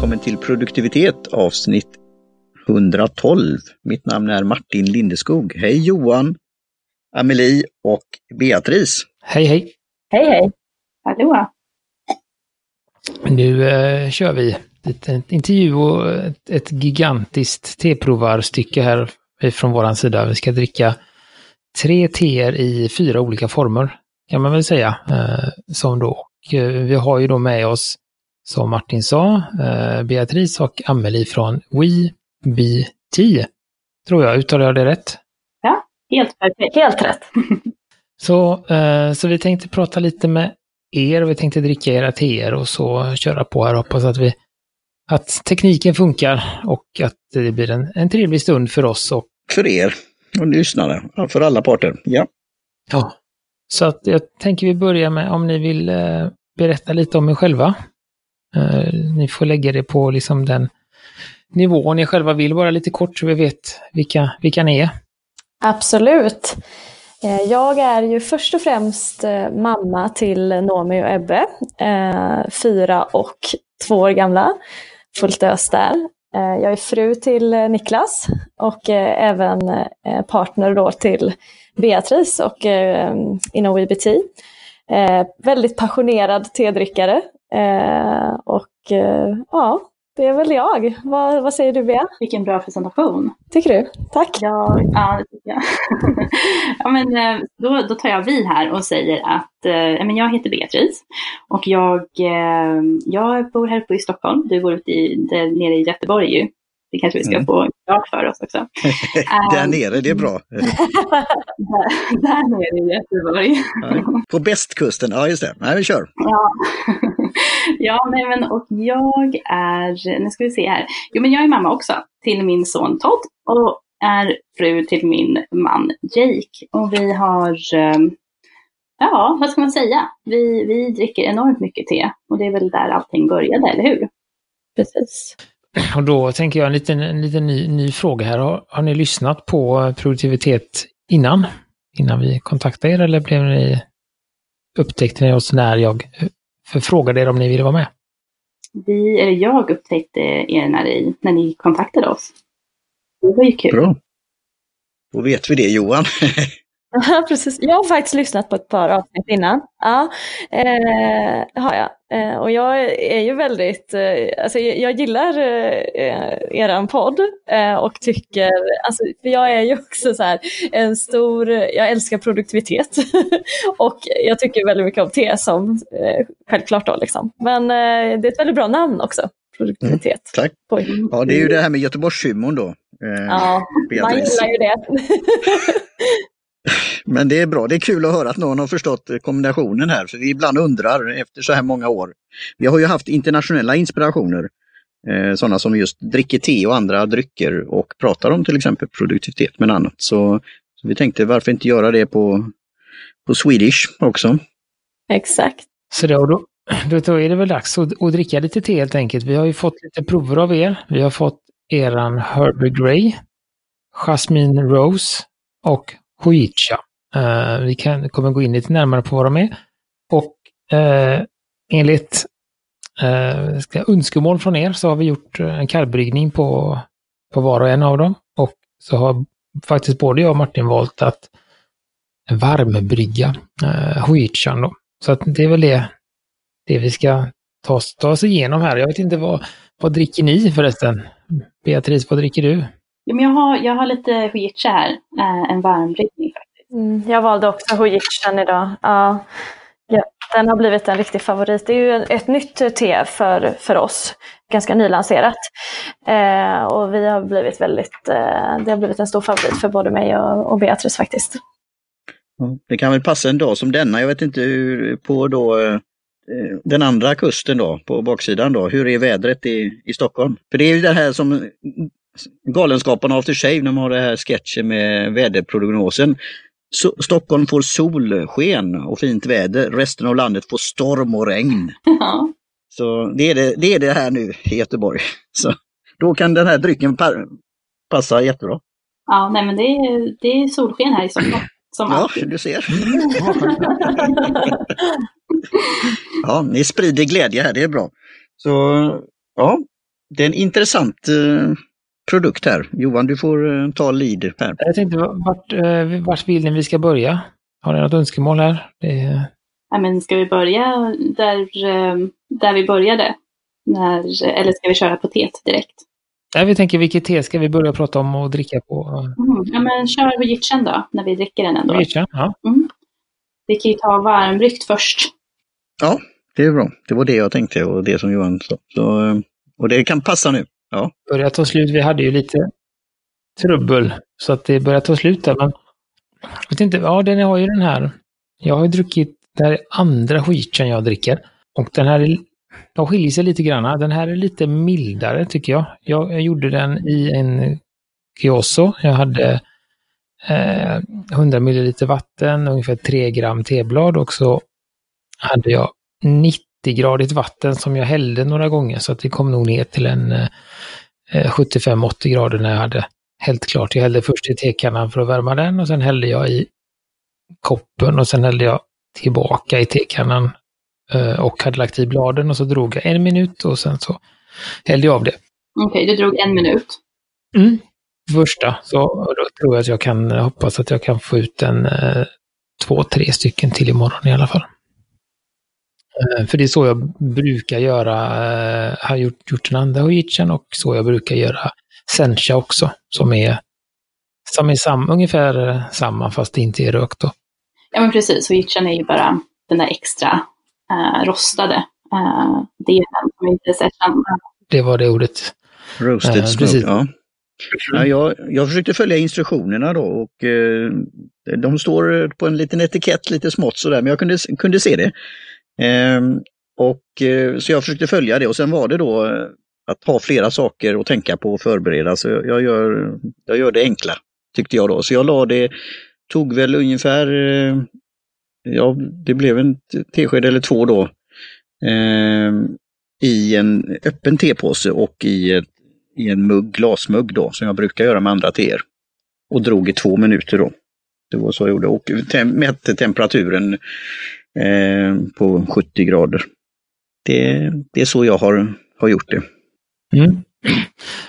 välkommen till produktivitet avsnitt 112. Mitt namn är Martin Lindeskog. Hej Johan, Amelie och Beatrice. Hej hej! Hej hej! Hallå! Nu eh, kör vi lite intervju och ett, ett gigantiskt teprovarstycke här från våran sida. Vi ska dricka tre teer i fyra olika former, kan man väl säga. Eh, som då. Och, eh, vi har ju då med oss, som Martin sa, eh, Beatrice och Amelie från WeBT. Tror jag, uttalar jag det rätt? Ja, helt perfekt. Helt rätt. så, eh, så vi tänkte prata lite med er och vi tänkte dricka era teer och så köra på här. Hoppas att vi att tekniken funkar och att det blir en, en trevlig stund för oss. Och... För er och lyssnare, för alla parter. Ja. Ja. Så att jag tänker vi börjar med om ni vill eh, berätta lite om er själva. Eh, ni får lägga det på liksom den nivå ni själva vill, bara lite kort så vi vet vilka, vilka ni är. Absolut. Eh, jag är ju först och främst eh, mamma till Nomi och Ebbe, eh, fyra och två år gamla fullt ös där. Jag är fru till Niklas och även partner då till Beatrice och inom WBT. Väldigt passionerad tedrickare och ja, det är väl jag. Vad, vad säger du Bea? Vilken bra presentation. Tycker du? Tack. Ja, ja det tycker jag. ja, men, eh, då, då tar jag vid här och säger att eh, men jag heter Beatrice och jag, eh, jag bor här uppe i Stockholm. Du bor ute i, där, nere i Göteborg ju. Det kanske vi ska mm. få klart för oss också. där um, nere, det är bra. där, där nere i Göteborg. Ja, på bästkusten, ja just det. Nej, vi kör. Ja, ja nej, men och jag är, nu ska vi se här. Jo men jag är mamma också till min son Todd och är fru till min man Jake. Och vi har, ehm, ja vad ska man säga, vi, vi dricker enormt mycket te och det är väl där allting började, eller hur? Precis. Och då tänker jag en liten, en liten ny, ny fråga här. Har, har ni lyssnat på produktivitet innan? Innan vi kontaktade er eller blev ni, upptäckte ni oss när jag förfrågade er om ni ville vara med? Vi, eller jag upptäckte er när ni, när ni kontaktade oss. Det var ju kul. Bra. Då vet vi det Johan. Ja, precis. Jag har faktiskt lyssnat på ett par avsnitt innan. Ja, eh, har jag. Eh, och jag är ju väldigt, eh, alltså jag, jag gillar eh, eran podd eh, och tycker, alltså för jag är ju också så här en stor, jag älskar produktivitet och jag tycker väldigt mycket om te som eh, självklart då liksom. Men eh, det är ett väldigt bra namn också, produktivitet. Mm, tack. Ja, det är ju det här med Göteborgshumorn då. Ja, man gillar ju det. Men det är bra, det är kul att höra att någon har förstått kombinationen här, för vi ibland undrar efter så här många år. Vi har ju haft internationella inspirationer, eh, sådana som just dricker te och andra drycker och pratar om till exempel produktivitet men annat. Så, så vi tänkte varför inte göra det på, på Swedish också. Exakt. Så då, då, då är det väl dags att, att dricka lite te helt enkelt. Vi har ju fått lite prover av er. Vi har fått eran Herbie Grey, Jasmine Rose och Huicha. Uh, eh, vi kan, kommer gå in lite närmare på vad de är. Och uh, enligt uh, ska, önskemål från er så har vi gjort en kallbryggning på, på var och en av dem. Och så har faktiskt både jag och Martin valt att varmbrygga uh, Hoichan. då. Så att det är väl det, det vi ska ta, ta oss igenom här. Jag vet inte vad, vad dricker ni förresten? Beatrice, vad dricker du? Ja, men jag, har, jag har lite huicha här, eh, en varmbryggning faktiskt. Mm, jag valde också huichan idag. Ja. Ja, den har blivit en riktig favorit. Det är ju ett nytt te för, för oss, ganska nylanserat. Eh, och vi har blivit väldigt, eh, det har blivit en stor favorit för både mig och, och Beatrice faktiskt. Det kan väl passa en dag som denna. Jag vet inte hur på då eh, den andra kusten då, på baksidan då. Hur är vädret i, i Stockholm? För det är ju det här som Galenskaparna After Shave, de har det här sketchen med väderprognosen. Så, Stockholm får solsken och fint väder, resten av landet får storm och regn. Ja. Så det är det, det är det här nu i Göteborg. Så då kan den här drycken passa jättebra. Ja, nej men det är, det är solsken här i Stockholm. Som ja, alltid. du ser. ja, ni sprider glädje här, det är bra. Så ja, det är en intressant eh, produkt här. Johan, du får eh, ta lead här. Jag tänkte, vart, eh, vart vill ni vi ska börja? Har ni något önskemål här? Det... Ja, men ska vi börja där, eh, där vi började? När, eller ska vi köra på teet direkt? Ja, vi tänker vilket te ska vi börja prata om och dricka på? Mm. Ja, men kör hojitchen då, när vi dricker den ändå. Hojitchen, ja. Mm. Vi kan ju ta varmbryggt först. Ja, det är bra. Det var det jag tänkte och det som Johan sa. Så, och det kan passa nu. Ja. Börjar ta slut. Vi hade ju lite trubbel så att det börjar ta slut där. Men jag vet inte, ja den har ju den här. Jag har ju druckit, det här är andra skiten jag dricker. Och den här är, de skiljer sig lite grann. Den här är lite mildare tycker jag. Jag, jag gjorde den i en Kioso. Jag hade eh, 100 ml vatten, ungefär 3 gram teblad och så hade jag 90-gradigt vatten som jag hällde några gånger så att det kom nog ner till en eh, 75-80 grader när jag hade hällt klart. Jag hällde först i tekannan för att värma den och sen hällde jag i koppen och sen hällde jag tillbaka i tekannan eh, och hade lagt i bladen och så drog jag en minut och sen så hällde jag av det. Okej, okay, du drog en minut. Mm. Första, så då tror jag att jag kan hoppas att jag kan få ut en eh, två, tre stycken till imorgon i alla fall. Eh, för det är så jag brukar göra, eh, har gjort, gjort den andra hojitchen och så jag brukar göra sencha också, som är, som är sam, ungefär eh, samma fast det inte är rökt då. Ja men precis, hojitchen är ju bara den där extra uh, rostade uh, delen som inte är samma. Det var det ordet. Roasted uh, smoke, ja. Ja, jag, jag försökte följa instruktionerna då och eh, de står på en liten etikett lite smått sådär, men jag kunde, kunde se det. Ehm, och, eh, så jag försökte följa det och sen var det då eh, att ha flera saker att tänka på och förbereda. Så jag gör, jag gör det enkla, tyckte jag då. Så jag la det, tog väl ungefär, eh, ja det blev en tesked eller två då, eh, i en öppen tepåse och i, ett, i en mugg, glasmugg då, som jag brukar göra med andra teer. Och drog i två minuter då. Det var så jag gjorde och mätte temperaturen eh, på 70 grader. Det, det är så jag har, har gjort det. Mm.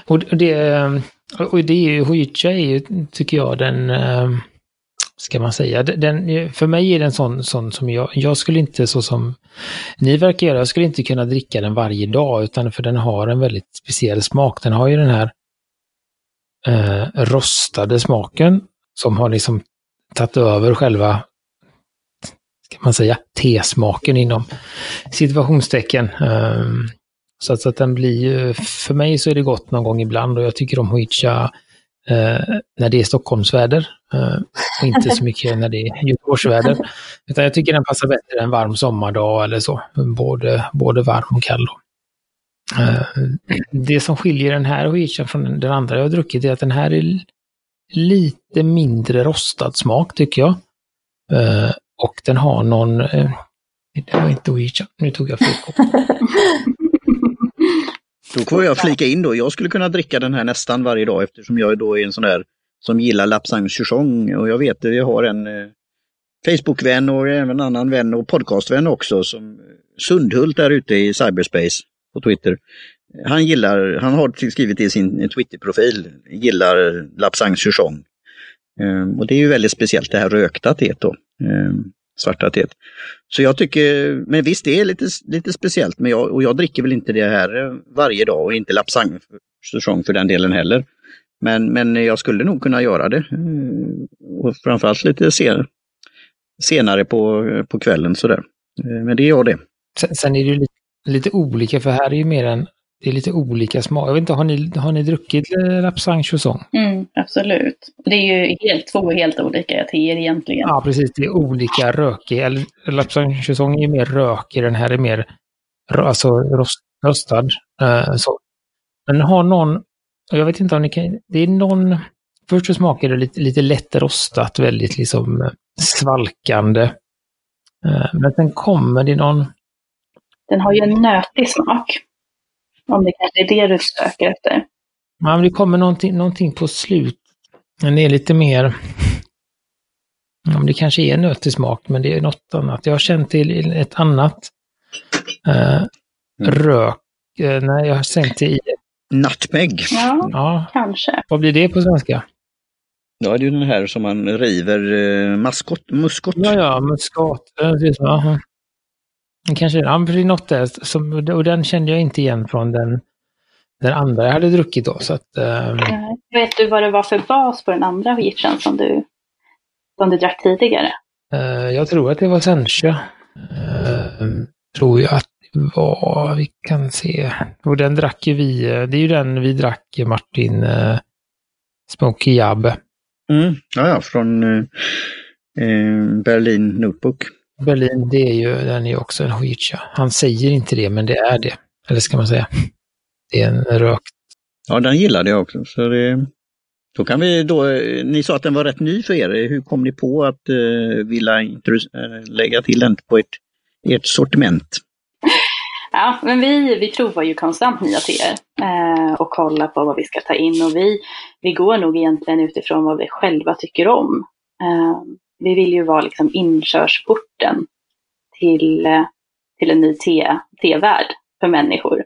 Och det, och det är ju, Hoicha är ju, tycker jag, den, eh, ska man säga, den, för mig är den sån, sån som jag, jag skulle inte så som ni verkar göra, jag skulle inte kunna dricka den varje dag, utan för den har en väldigt speciell smak. Den har ju den här eh, rostade smaken som har liksom tagit över själva kan man säga, tesmaken inom situationstecken. Ehm, så att, så att den blir ju, för mig så är det gott någon gång ibland och jag tycker om Huicha eh, när det är Stockholmsväder. Eh, och inte så mycket när det är Göteborgsväder. Utan jag tycker den passar bättre en varm sommardag eller så. Både, både varm och kall. Eh, det som skiljer den här Huichan från den andra jag har druckit är att den här är lite mindre rostad smak tycker jag. Eh, och den har någon, eh, det var inte Ouija, nu tog jag fel kopp. Då får jag flika in då, jag skulle kunna dricka den här nästan varje dag eftersom jag då är en sån där som gillar Lapsang Chuchong och jag vet att jag har en eh, Facebookvän och även en annan vän och podcastvän också som eh, Sundhult där ute i cyberspace på Twitter. Han gillar, han har skrivit i sin eh, Twitterprofil, gillar Lapsang Chuchong. Ehm, och det är ju väldigt speciellt det här rökta teet då. Eh, svarta teet. Så jag tycker, men visst det är lite, lite speciellt, men jag, och jag dricker väl inte det här eh, varje dag och inte lapsang säsong för den delen heller. Men, men jag skulle nog kunna göra det. Eh, och framförallt lite sen, senare på, eh, på kvällen sådär. Men det gör det. Sen, sen är det ju lite, lite olika, för här är ju mer en det är lite olika smak. Jag vet inte, har ni, har ni druckit Lapsang Chusong? Mm, absolut. Det är ju helt, två helt olika teer egentligen. Ja, precis. Det är olika rökig. Lapsang Chusong är mer rökig, den här är mer alltså, rost, röstad. Uh, så. Men har någon, jag vet inte om ni kan, det är någon, först så smakar det lite, lite lätt rostat, väldigt liksom svalkande. Uh, men sen kommer det någon... Den har ju en nötig smak. Om det kanske är det du söker efter. Ja, men det kommer någonting, någonting på slut. Men det är lite mer... Ja, det kanske är nötig smak, men det är något annat. Jag har känt till ett annat eh, mm. rök. Eh, när jag har sänkt det i Nutmeg. Ja, Ja, kanske. vad blir det på svenska? Ja, det är ju den här som man river eh, maskot, muskot. Ja, ja, muskat. Aha. Kanske ja, för det är något där, som, och den kände jag inte igen från den, den andra jag hade druckit då. Så att, Nej. Vet du vad det var för bas på den andra gitchen som du, som du drack tidigare? eh, jag tror att det var Sencha. Uh, tror jag att det var, vi kan se. Och den drack ju vi, eh, det är ju den vi drack Martin uh, Smoky Jab. Mm. Ja, ja, från eh, eh, Berlin Notebook. Berlin, det är ju, den är ju också en Hojicha. Han säger inte det, men det är det. Eller ska man säga. Det är en rök. Ja, den gillade jag också. Så det, då kan vi då, eh, ni sa att den var rätt ny för er. Hur kom ni på att eh, vilja eh, lägga till den på ert, ert sortiment? Ja, men vi, vi provar ju konstant nya teer eh, och kollar på vad vi ska ta in. Och vi, vi går nog egentligen utifrån vad vi själva tycker om. Eh, vi vill ju vara liksom inkörsporten till, eh, till en ny te, tevärld för människor.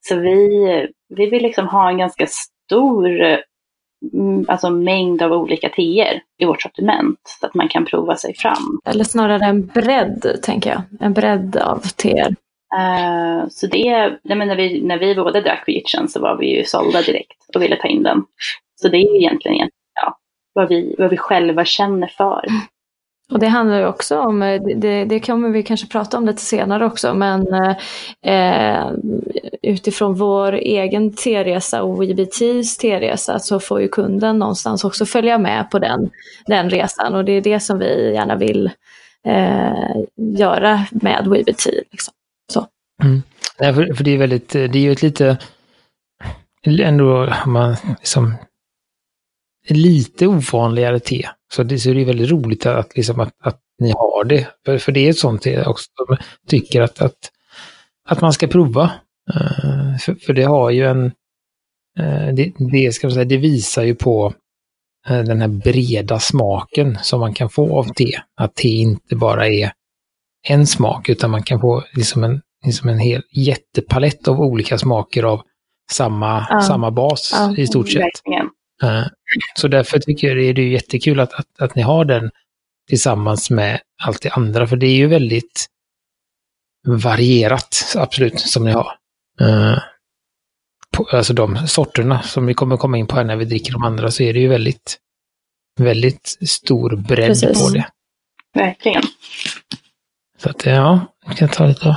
Så vi, vi vill liksom ha en ganska stor mm, alltså mängd av olika teer i vårt sortiment så att man kan prova sig fram. Eller snarare en bredd, tänker jag. En bredd av teer. Eh, så det, nej, men när, vi, när vi båda drack Vitchen så var vi ju sålda direkt och ville ta in den. Så det är ju egentligen ja, vad, vi, vad vi själva känner för. Och det handlar ju också om, eh, det, det kommer vi kanske prata om lite senare också, men eh, utifrån vår egen T-resa och WeBTs T-resa så får ju kunden någonstans också följa med på den, den resan och det är det som vi gärna vill eh, göra med WeBT. Liksom. Så. Mm. Nej, för, för det är väldigt, det är ju ett lite, ändå, man liksom, lite ovanligare te. Så det, så det är väldigt roligt att, liksom, att, att ni har det. För, för det är ett sånt te också som tycker att, att, att man ska prova. Uh, för, för det har ju en, uh, det, det, ska man säga, det visar ju på uh, den här breda smaken som man kan få av te. Att te inte bara är en smak, utan man kan få liksom en, liksom en hel jättepalett av olika smaker av samma, samma bas i stort sett. Verkligen. Eh, Så därför tycker jag det är jättekul att, att, att ni har den tillsammans med allt det andra, för det är ju väldigt varierat, absolut, som ni har. Eh, alltså de sorterna som vi kommer komma in på här när vi dricker de andra, så är det ju väldigt, väldigt stor bredd Precis. på det. Verkligen. Så att ja, vi kan ta lite.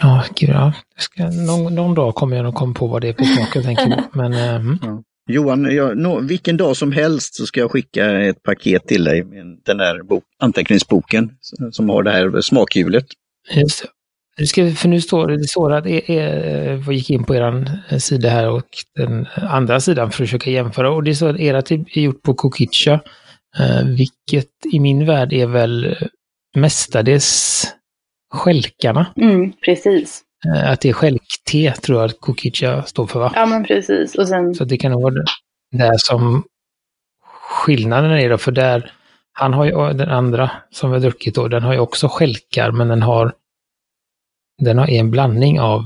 Ja, gud ja. Jag ska, någon, någon dag kommer jag nog komma på vad det är för smak jag tänker på. Men eh, mm. Johan, jag, nå, vilken dag som helst så ska jag skicka ett paket till dig med den där bok, anteckningsboken som har det här smakhjulet. Just det. Ska, för nu står det, det står att er, er, vi gick in på er sida här och den andra sidan för att försöka jämföra. Och det är så att ert är gjort på Kokicha, eh, vilket i min värld är väl mestadels skälkarna. Mm, precis. Eh, att det är skälkte tror jag att Kokicha står för va? Ja, men precis. Och sen, Så det kan nog vara där som skillnaden är då, för där, han har ju, den andra som vi har druckit då, den har ju också skälkar, men den har, den har en blandning av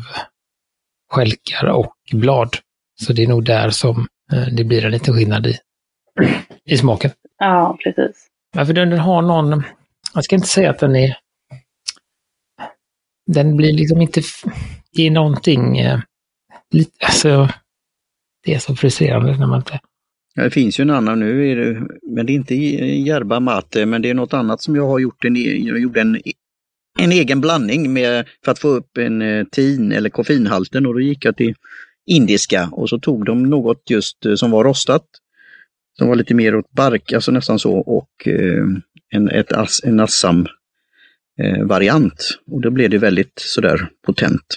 skälkar och blad. Så det är nog där som eh, det blir en liten skillnad i, i smaken. ja, precis. Ja, för den, den har någon, jag ska inte säga att den är, den blir liksom inte, i någonting, eh, lite, alltså, det är så frustrerande när man inte Ja, Det finns ju en annan nu, är det, men det är inte Järba Mate, men det är något annat som jag har gjort. En, e- jag gjorde en, e- en egen blandning med, för att få upp en eh, tin eller koffeinhalten och då gick jag till indiska och så tog de något just eh, som var rostat. Som var lite mer åt bark, alltså nästan så, och eh, en, ett, en Assam eh, variant. Och då blev det väldigt sådär potent.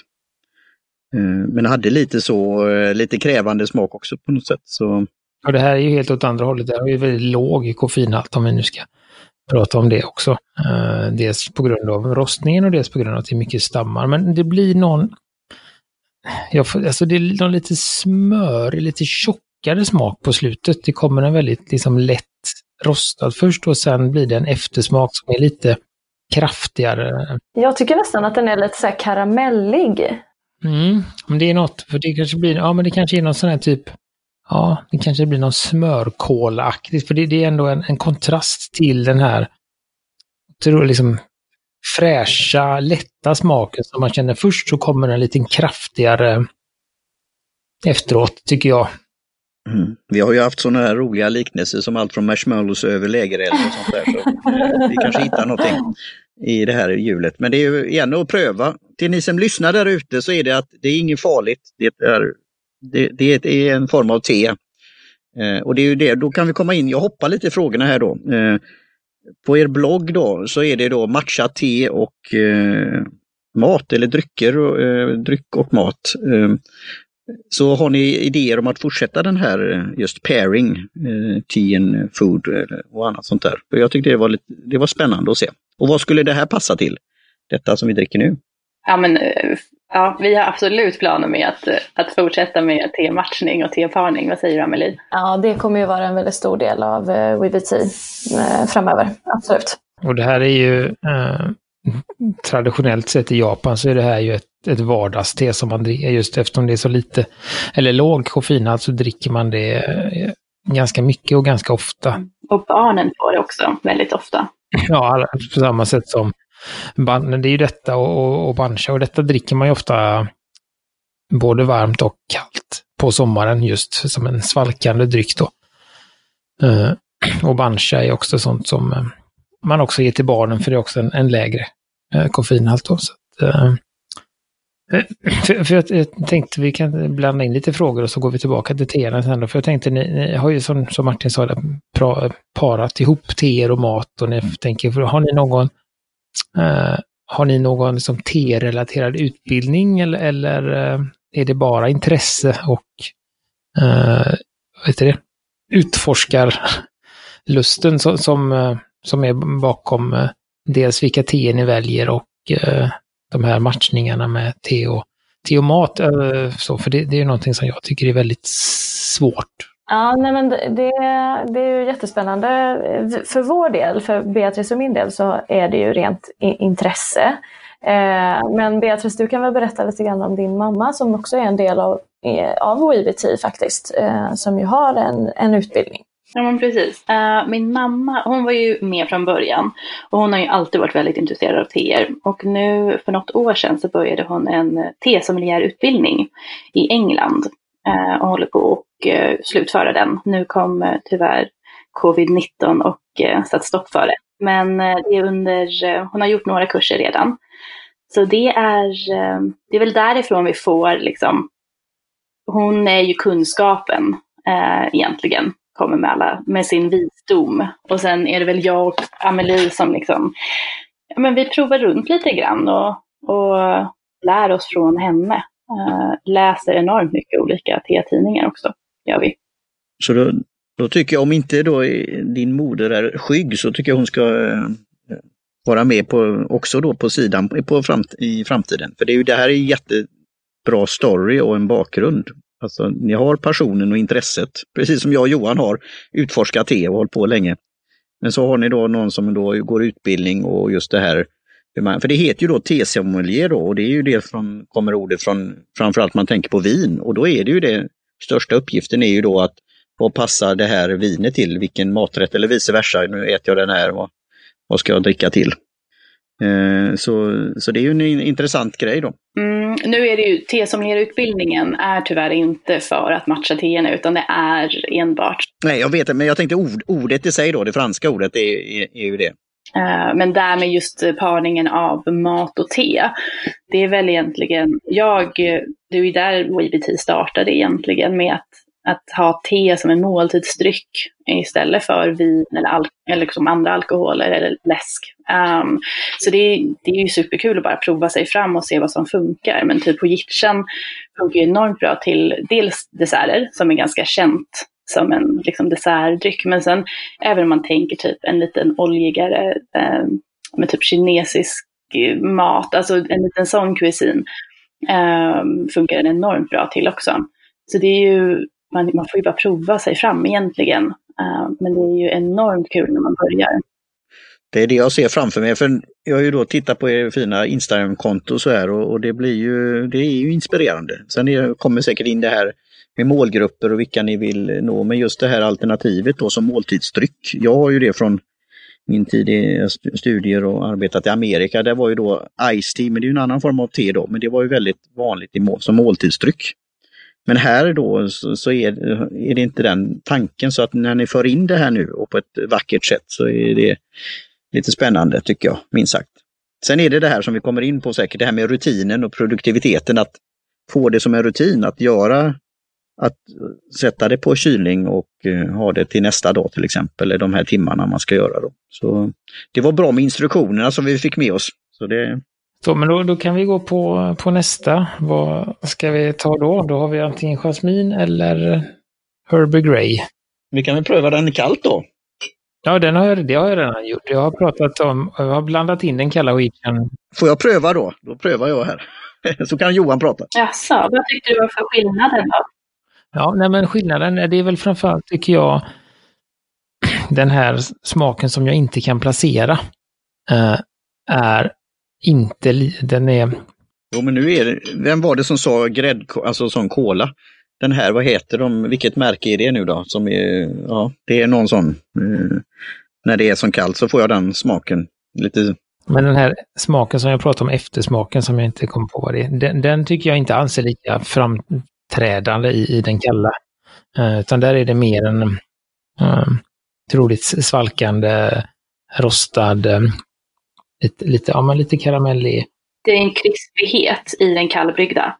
Eh, men det hade lite så, eh, lite krävande smak också på något sätt. Så Ja, det här är ju helt åt andra hållet. Det här är ju väldigt låg koffeinhalt om vi nu ska prata om det också. Eh, dels på grund av rostningen och dels på grund av att det är mycket stammar. Men det blir någon... Jag får, alltså det är någon lite smör, lite tjockare smak på slutet. Det kommer en väldigt liksom lätt rostad först och sen blir det en eftersmak som är lite kraftigare. Jag tycker nästan att den är lite så här karamellig. Mm, men det är något, för det kanske blir, ja men det kanske är någon sån här typ, ja, det kanske blir någon smörkolaktigt, för det, det är ändå en, en, kontrast till den här, tror liksom, fräscha, lätta smaken som man känner först så kommer en lite kraftigare efteråt, tycker jag. Mm. Vi har ju haft sådana här roliga liknelser som allt från marshmallows över lägereld och sånt där. Så vi kanske hittar någonting i det här hjulet. Men det är ju igen att pröva. Till ni som lyssnar där ute så är det att det är inget farligt. Det är, det, det är en form av te. Eh, och det är ju det, då kan vi komma in, jag hoppar lite i frågorna här då. Eh, på er blogg då så är det då matcha te och eh, mat eller drycker, eh, dryck och mat. Eh, Eh, så har ni idéer om att fortsätta den här eh, just pairing, eh, tea and food och annat sånt där? För jag tyckte det var, lite, det var spännande att se. Och vad skulle det här passa till? Detta som vi dricker nu? Ja, men, eh, ja, vi har absolut planer med att, att fortsätta med tematchning och teparning. Vad säger du Amelie? Ja, det kommer ju vara en väldigt stor del av eh, eh, framöver, absolut. Och det här är ju eh, traditionellt sett i Japan så är det här ju ett, ett vardagste som man dricker just eftersom det är så lite, eller låg koffeinhalt så dricker man det eh, ganska mycket och ganska ofta. Och barnen får det också väldigt ofta. Ja, på samma sätt som det är ju detta och, och, och bancha och detta dricker man ju ofta både varmt och kallt på sommaren just som en svalkande dryck då. Uh, och bancha är också sånt som uh, man också ger till barnen för det är också en, en lägre koffeinhalt. Då, så att, för, för jag, jag, tänkte vi kan blanda in lite frågor och så går vi tillbaka till teerna sen då. För jag tänkte ni, ni har ju som, som Martin sa, pra, parat ihop teer och mat och ni tänker, har ni någon Uh, har ni någon liksom, T-relaterad utbildning eller, eller uh, är det bara intresse och uh, vet det, utforskarlusten som, som, som är bakom dels vilka teer ni väljer och de här matchningarna med te och, te och mat. Eh, så, för det, det är någonting som jag tycker är väldigt svårt Ja, nej men det, det är ju jättespännande. För vår del, för Beatrice och min del, så är det ju rent intresse. Eh, men Beatrice, du kan väl berätta lite grann om din mamma som också är en del av, eh, av OIVT faktiskt, som ju har en, en utbildning. Ja men precis. Eh, min mamma, hon var ju med från början och hon har ju alltid varit väldigt intresserad av teer. Och nu för något år sedan så började hon en tesommelier-utbildning i England eh, och håller på att eh, slutföra den. Nu kom tyvärr covid-19 och satt stopp för det. Men det är under, hon har gjort några kurser redan. Så det är, det är väl därifrån vi får liksom, hon är ju kunskapen eh, egentligen, kommer med, alla, med sin visdom. Och sen är det väl jag och Amelie som liksom, ja men vi provar runt lite grann och, och lär oss från henne. Uh, läser enormt mycket olika T-tidningar också gör vi. Så då, då tycker jag, om inte då din moder är skygg, så tycker jag hon ska uh, vara med på, också då på sidan på framt, i framtiden. För det, är ju, det här är en jättebra story och en bakgrund. Alltså, ni har passionen och intresset, precis som jag och Johan har utforskat det och hållit på länge. Men så har ni då någon som då går utbildning och just det här för det heter ju då tesommelier då och det är ju det som kommer ordet från, framförallt man tänker på vin och då är det ju det största uppgiften är ju då att vad passar det här vinet till, vilken maträtt eller vice versa. Nu äter jag den här, vad, vad ska jag dricka till? Eh, så, så det är ju en intressant grej då. Mm, nu är det ju, T-sommelierutbildningen är tyvärr inte för att matcha teerna utan det är enbart. Nej, jag vet det, men jag tänkte ord, ordet i sig då, det franska ordet, är, är, är ju det. Uh, men där med just parningen av mat och te, det är väl egentligen, jag, det är ju där WBT startade egentligen med att, att ha te som en måltidsdryck istället för vin eller, al eller liksom andra alkoholer eller läsk. Um, så det, det är ju superkul att bara prova sig fram och se vad som funkar. Men typ Hojitchen funkar enormt bra till dels desserter som är ganska känt som en liksom, dessertdryck. Men sen även om man tänker typ en liten oljigare, eh, med typ kinesisk eh, mat, alltså en liten sån kuisin, eh, funkar den enormt bra till också. Så det är ju, man, man får ju bara prova sig fram egentligen. Eh, men det är ju enormt kul när man börjar. Det är det jag ser framför mig. För jag har ju då tittat på er fina Instagram-konto så här och, och, det blir ju, det är ju inspirerande. Sen är, kommer säkert in det här med målgrupper och vilka ni vill nå. Men just det här alternativet då som måltidsdryck. Jag har ju det från min tid i studier och arbetat i Amerika. Där var ju då Ice Tea, men det är en annan form av te då. Men det var ju väldigt vanligt i mål, som måltidsdryck. Men här då så, så är, är, det inte den tanken så att när ni för in det här nu och på ett vackert sätt så är det lite spännande tycker jag, minst sagt. Sen är det det här som vi kommer in på säkert, det här med rutinen och produktiviteten, att få det som en rutin, att göra att sätta det på kylning och uh, ha det till nästa dag till exempel, eller de här timmarna man ska göra. Då. Så Det var bra med instruktionerna som vi fick med oss. Så det... Så, men då, då kan vi gå på, på nästa. Vad ska vi ta då? Då har vi antingen jasmin eller Herbie Grey. Vi kan väl pröva den kallt då? Ja, den har jag, det har jag redan gjort. Jag har pratat om, jag har blandat in den kalla wheaten. Får jag pröva då? Då prövar jag här. Så kan Johan prata. Jaså, vad tyckte du var för skillnaden då? Ja, nej men skillnaden det är väl framförallt, tycker jag, den här smaken som jag inte kan placera. Uh, är inte, den är... Jo, men nu är det, vem var det som sa grädd, alltså som cola? Den här, vad heter de, vilket märke är det nu då? Som är, ja, det är någon sån, uh, när det är som kallt så får jag den smaken. Lite men den här smaken som jag pratade om, eftersmaken som jag inte kom på vad det är, den, den tycker jag inte alls är lika fram, framträdande i, i den kalla. Uh, utan där är det mer en uh, troligt svalkande, rostad, lite, lite, ja, men lite karamellig. Det är en krispighet i den kallbryggda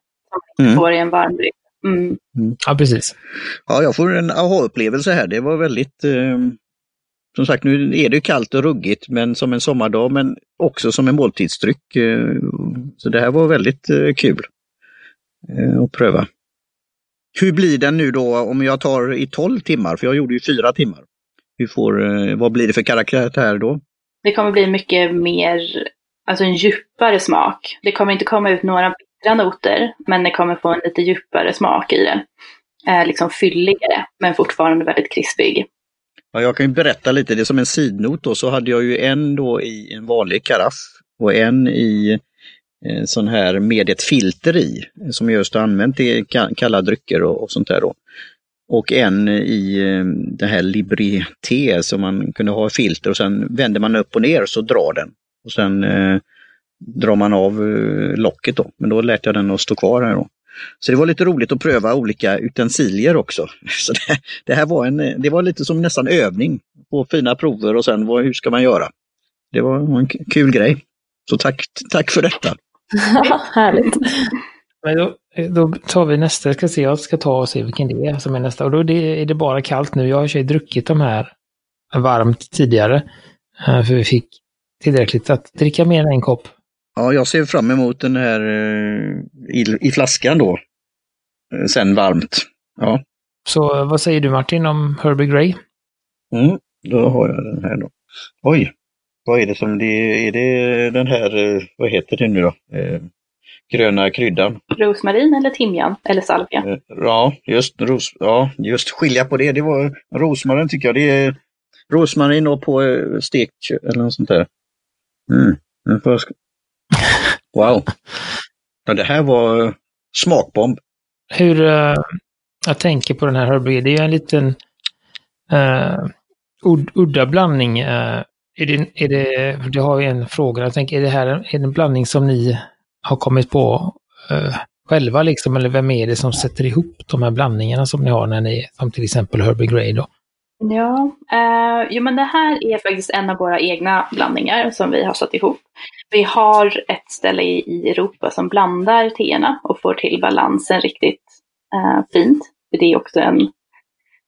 som mm. får i en varmbrygd. Mm. Mm. Ja, precis. Ja, jag får en aha-upplevelse här. Det var väldigt, eh, som sagt, nu är det kallt och ruggigt, men som en sommardag, men också som en måltidsdryck. Eh, så det här var väldigt eh, kul att pröva. Hur blir den nu då om jag tar i 12 timmar? För jag gjorde ju fyra timmar. Hur får, eh, vad blir det för karaktär då? Det kommer bli mycket mer, alltså en djupare smak. Det kommer inte komma ut några bittra noter, men det kommer få en lite djupare smak i den. Eh, liksom fylligare, men fortfarande väldigt krispig. Ja, jag kan ju berätta lite, det är som en sidnot då, så hade jag ju en då i en vanlig karaff och en i en sån här med ett filter i, som jag just har använt i kalla drycker och, och sånt där. Då. Och en i eh, det här Liberté som man kunde ha filter och sen vänder man upp och ner så drar den. Och sen eh, drar man av eh, locket då, men då lät jag den att stå kvar här då. Så det var lite roligt att pröva olika utensilier också. Så det, det här var, en, det var lite som nästan övning på fina prover och sen vad, hur ska man göra? Det var en kul grej. Så tack, tack för detta. Härligt. Men då, då, tar vi nästa, jag ska se, jag ska ta och se vilken det är som är nästa. Och då är det, bara kallt nu. Jag har ju druckit de här varmt tidigare. Eh, för vi fick tillräckligt att dricka mer än en kopp. Ja, jag ser fram emot den här eh, i, i flaskan då. Eh, sen varmt. Ja. Så vad säger du Martin om Herbie Grey? Mm, då har jag den här då. Oj, vad är det som det är? Det den här, eh, vad heter det nu då? Eh, gröna kryddan? Rosmarin eller timjan eller salvia? Eh, ja, just, ros, ja, just skilja på det. Det var rosmarin tycker jag. Det är rosmarin och på stek eller något sånt där. Mm. Wow! Ja, det här var smakbomb. Hur, uh, jag tänker på den här Herbie, det är en liten uh, udda blandning. Uh, är det, är det, det har jag en fråga, jag tänker, är det här en, är det en blandning som ni har kommit på eh, själva liksom, eller vem är det som sätter ihop de här blandningarna som ni har när ni, som till exempel Herbie Grey då? Ja, eh, jo men det här är faktiskt en av våra egna blandningar som vi har satt ihop. Vi har ett ställe i, i Europa som blandar teerna och får till balansen riktigt eh, fint. Det är också en,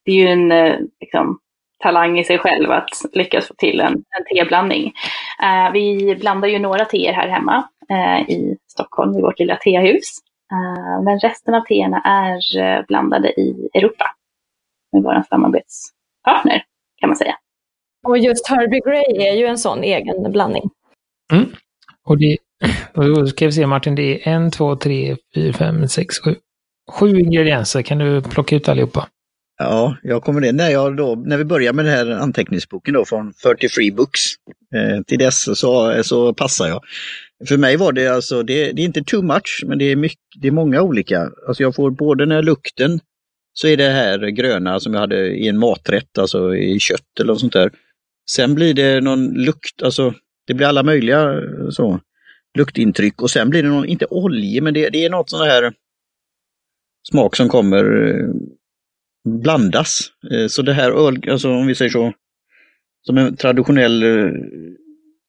det är ju en eh, liksom, talang i sig själv att lyckas få till en, en teblandning. Uh, vi blandar ju några teer här hemma uh, i Stockholm i vårt lilla tehus. Uh, men resten av teerna är blandade i Europa med vår samarbetspartner kan man säga. Och just Herbie Grey är ju en sån egen blandning. Mm. Och, det, och då ska vi se Martin, det är en, två, tre, fyra, fem, sex, sju. Sju ingredienser. Kan du plocka ut allihopa? Ja, jag kommer det. När, jag då, när vi börjar med den här anteckningsboken då från 33 Books, eh, till dess så, så passar jag. För mig var det alltså, det, det, är inte too much, men det är, mycket, det är många olika. Alltså jag får både när lukten, så är det här gröna som jag hade i en maträtt, alltså i kött eller något sånt där. Sen blir det någon lukt, alltså det blir alla möjliga så, luktintryck och sen blir det någon, inte olja, men det, det är något sånt här smak som kommer eh, blandas. Eh, så det här öl, alltså om vi säger så, som en traditionell eh,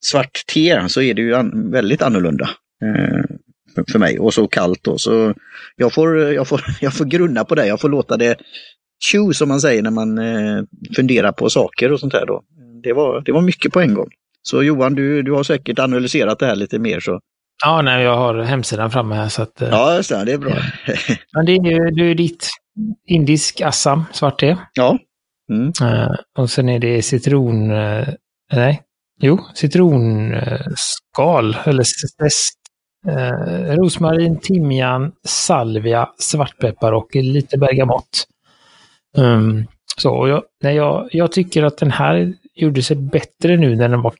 svart te så är det ju an väldigt annorlunda eh, för mig och så kallt då. Så jag får, jag, får, jag får grunna på det, jag får låta det chew som man säger när man funderar på saker och sånt här då. Det var, det var mycket på en gång. Så Johan, du, du har säkert analyserat det här lite mer så. Ja, nej, jag har hemsidan framme här så att... Ja, just det, det är bra. Men det är ju det är ditt indisk Assam, svart te. Ja. Mm. Uh, och sen är det citron... Uh, nej, jo, citronskal eller zest. Rosmarin, timjan, salvia, svartpeppar och lite bergamott. Um, så jag, nej, jag, jag tycker att den här gjorde sig bättre nu när den var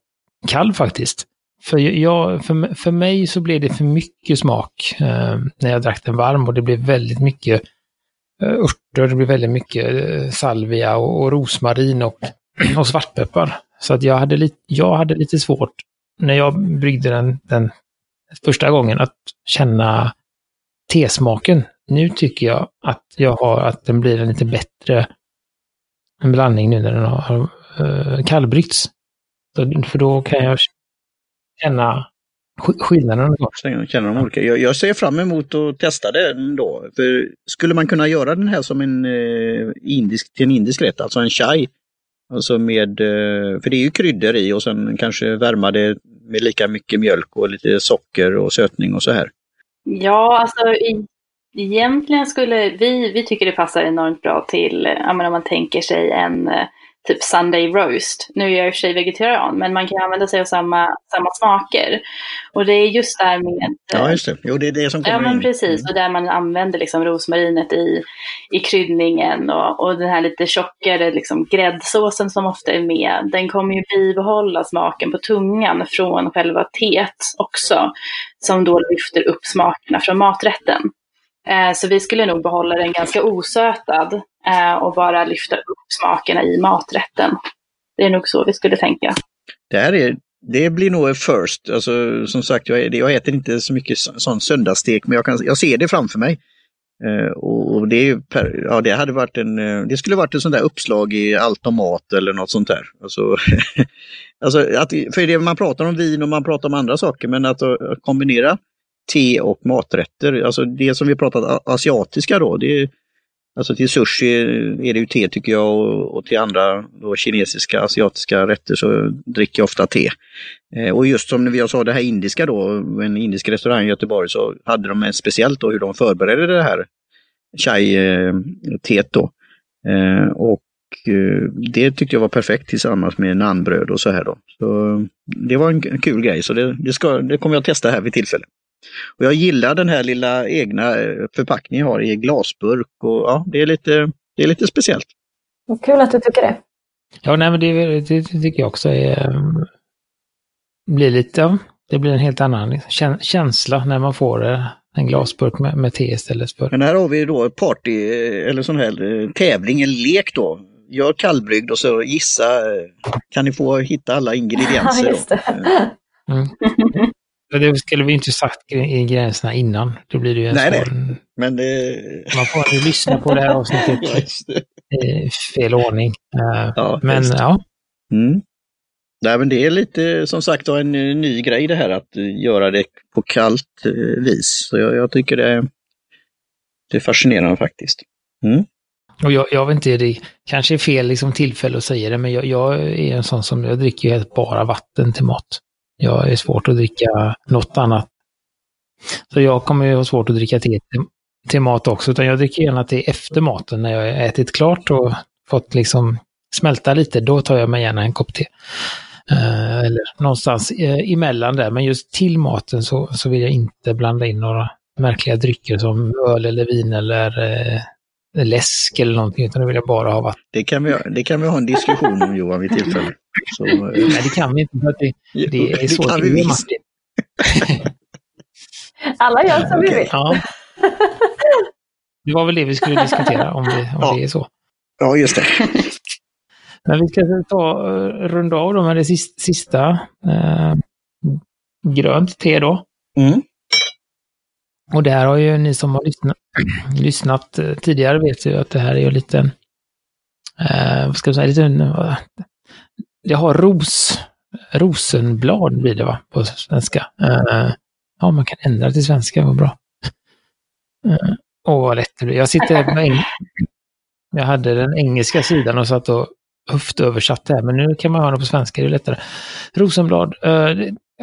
kall faktiskt. För, jag, för, för mig så blev det för mycket smak eh, när jag drack den varm och det blev väldigt mycket eh, Eh, örter, det blir väldigt mycket eh, salvia och, och rosmarin och, och svartpeppar. Så att jag hade, lite, jag hade lite svårt när jag bryggde den, den första gången att känna tesmaken. Nu tycker jag att jag har, att den blir en lite bättre en blandning nu när den har eh, uh, kallbryggts. För då kan jag känna skillnaden. Känna de olika. Jag, jag ser fram emot att testa det då. För skulle man kunna göra den här som en eh, indisk, till en indisk rätt, alltså en chai. Alltså med, eh, för det är ju kryddor i och sen kanske värma det med lika mycket mjölk och lite socker och sötning och så här. Ja, alltså i, egentligen skulle vi, vi tycker det passar enormt bra till, men om man tänker sig en eh, typ Sunday roast. Nu är jag i och för sig vegetarian, men man kan använda sig av samma, samma smaker. Och det är just där med... Ja, just det. Jo, det är det som kommer Ja, men precis. Mm. Och där man använder liksom rosmarinet i, i kryddningen och, och den här lite tjockare liksom gräddsåsen som ofta är med. Den kommer ju bibehålla smaken på tungan från själva teet också. Som då lyfter upp smakerna från maträtten. Eh, så vi skulle nog behålla den ganska osötad eh, och bara lyfta upp smakerna i maträtten. Det är nog så vi skulle tänka. Det här är, det blir nog en first. Alltså, som sagt, jag, jag äter inte så mycket sån söndagsstek, men jag, kan, jag ser det framför mig. Uh, och det, per, ja, det, hade varit en, det skulle varit ett sånt där uppslag i allt om mat eller något sånt där. Alltså, alltså att, för det, man pratar om vin och man pratar om andra saker, men att, att kombinera te och maträtter. Alltså det som vi pratat asiatiska då, det är, alltså till sushi är det ju te tycker jag och, och till andra då, kinesiska, asiatiska rätter så dricker jag ofta te. Eh, och just som jag sa det här indiska då, en indisk restaurang i Göteborg så hade de en speciellt då hur de förberedde det här chai-teet eh, då. Eh, och eh, det tyckte jag var perfekt tillsammans med nanbröd och så här då. Så det var en kul grej, så det, det, ska, det kommer jag testa här vid tillfälle. Och jag gillar den här lilla egna eh, förpackningen jag har i glasburk och ja, det är lite, det är lite speciellt. Kul att du tycker det. Ja, nej, men det, det, det tycker jag också är, mm, blir lite, det blir en helt annan känsla när man får eh, en glasburk med, med te istället för. Men här har vi då party eh, eller sån här tävling, en lek då. Gör kallbryggd och så gissa, kan ni få hitta alla ingredienser. Ja, just det. Mm. Det skulle vi inte sagt ingredienserna innan. Då blir det ju en nej, svår... nej. Men det... Man får ju lyssna på det här avsnittet i fel ordning. Eh, ja, men ja. Mm. Nej, men det är lite som sagt en ny grej det här att göra det på kallt eh, vis. Så jag, jag tycker det, det är fascinerande faktiskt. Mm. Och jag, jag vet inte, det kanske är fel liksom, tillfälle att säga det, men jag, jag är en sån som, jag dricker ju helt bara vatten till mat. Jag är svårt att dricka något annat. Så jag kommer ju ha svårt att dricka te till, till mat också, utan jag dricker gärna te efter maten när jag har ätit klart och fått liksom smälta lite. Då tar jag mig gärna en kopp te. Eh, eller någonstans eh, emellan där, men just till maten så, så vill jag inte blanda in några märkliga drycker som öl eller vin eller eh, läsk eller någonting, utan då vill jag bara ha vatten. Det kan vi, det kan vi ha en diskussion om Johan vid tillfälle. Så, eh, Nej, det kan vi inte, för att det, det är så kan vi det visst. Alla gör som vi vill. Ja. Det var väl det vi skulle diskutera, om, det, om Ja. det är så. Ja, just det. Men vi ska ta uh, runda av då med det sista, sista eh, grönt te då. Mm. Och där har ju ni som har lyssnat, lyssnat eh, tidigare vet ju att det här är ju lite, eh, vad ska jag säga, lite, eh, det har ros, rosenblad blir det va, på svenska. Eh, ja, man kan ändra till svenska, vad bra. Eh, Åh, vad lätt det blir. Jag sitter på eng- Jag hade den engelska sidan och satt och höftöversatte här, men nu kan man ha det på svenska, det är lättare. Rosenblad, eh,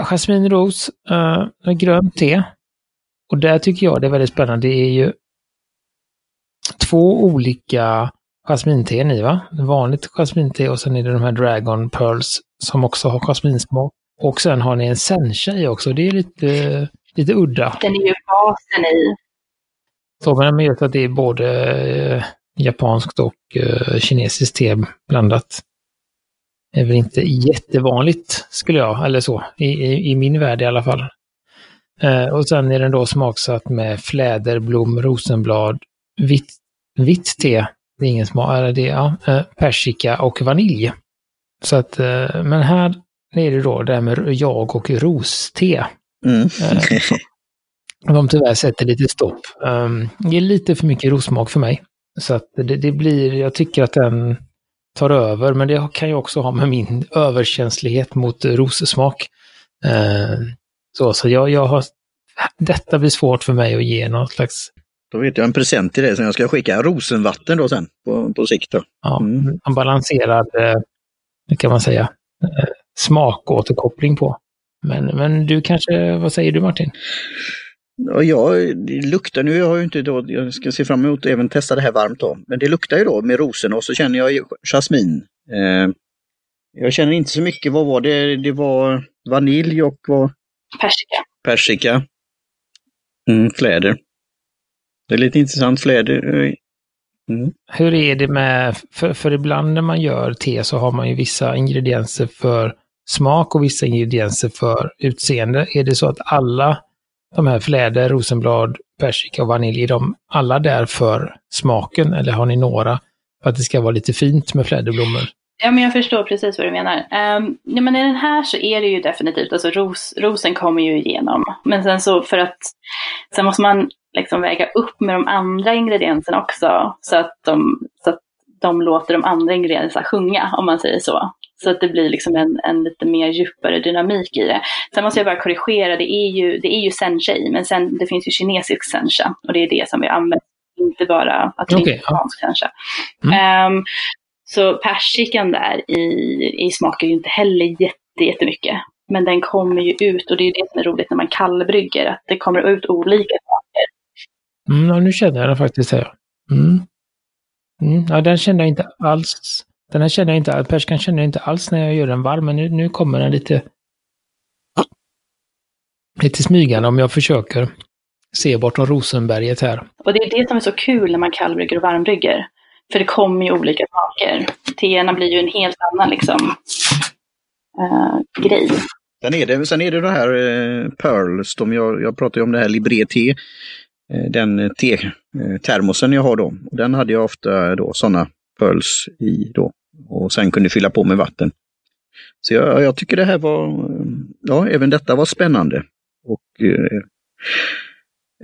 jasminros, eh, grönt te. Och där tycker jag det är väldigt spännande. Det är ju två olika jasminten i, va? Vanligt jasminte och sen är det de här Dragon Pearls som också har jasminsmak. Och sen har ni en sencha i också. Det är lite, lite udda. Den är ju basen i. Så, men vet att det är både eh, japanskt och eh, kinesiskt te blandat. Det är väl inte jättevanligt, skulle jag, eller så, i, i, i min värld i alla fall. Eh, och sen är den då smaksatt med fläderblom, rosenblad, vitt, vitt te, det är ingen smak, eller det, ja, eh, persika och vanilj. Så att, eh, men här är det då det här med jag och roste. Mm. Eh, de tyvärr sätter lite stopp. Um, det är lite för mycket rosmak för mig. Så att det, det blir, jag tycker att den tar över, men det kan ju också ha med min överkänslighet mot rossmak. Eh, så så jag, jag har, detta blir svårt för mig att ge någon slags Då vet jag en present till dig som jag ska skicka. Rosenvatten då sen på, på sikt. Då. ja, Mm. en balanserad, eh, kan man säga, eh, smakåterkoppling på. Men, men du kanske, vad säger du Martin? Ja, det luktar nu, jag har ju inte då, jag ska se fram emot att även testa det här varmt då. Men det luktar ju då med rosen och så känner jag jasmin. Eh, jag känner inte så mycket, vad var det? Det var vanilj och vad? Persika. persika. Mm, fläder. Det är lite intressant fläder. eh, Mm. Hur är det med, för, för ibland när man gör te så har man ju vissa ingredienser för smak och vissa ingredienser för utseende. Är det så att alla de här fläder, rosenblad, persika och vanilj, är de alla där för smaken eller har ni några för att det ska vara lite fint med fläderblommor? Ja, men jag förstår precis vad du menar. Um, ja, men i den här så är det ju definitivt, alltså ros, rosen kommer ju igenom. Men sen så för att, sen måste man liksom väga upp med de andra ingredienserna också. Så att de, så att de låter de andra ingredienserna sjunga, om man säger så. Så att det blir liksom en, en lite mer djupare dynamik i det. Sen måste jag bara korrigera, det är ju, det är ju sencha i, men sen, det finns ju kinesisk sencha. Och det är det som vi använder, inte bara att det Okej, är japansk sencha. Mm. Ehm, så persikan där i, i smakar ju inte heller jätte, jättemycket. Men den kommer ju ut och det är det som är roligt när man kallbrygger, att det kommer ut olika smaker. Mm, ja, nu känner jag den faktiskt här. Mm. Mm, ja, den känner jag inte alls. Den här känner jag inte. Perskan känner jag inte alls när jag gör den varm, men nu, nu kommer den lite lite smygande om jag försöker se bortom Rosenberget här. Och det är det som är så kul när man kallbrygger och varmbrygger. För det kommer ju olika smaker. Teerna blir ju en helt annan liksom eh, grej. Sen är det, sen är det det här eh, Pearls, de, jag, jag pratade ju om det här Libré eh, te. Eh, den te-termosen jag har då. Och den hade jag ofta eh, då sådana Pearls i då. Och sen kunde fylla på med vatten. Så jag, jag tycker det här var, eh, ja även detta var spännande. Och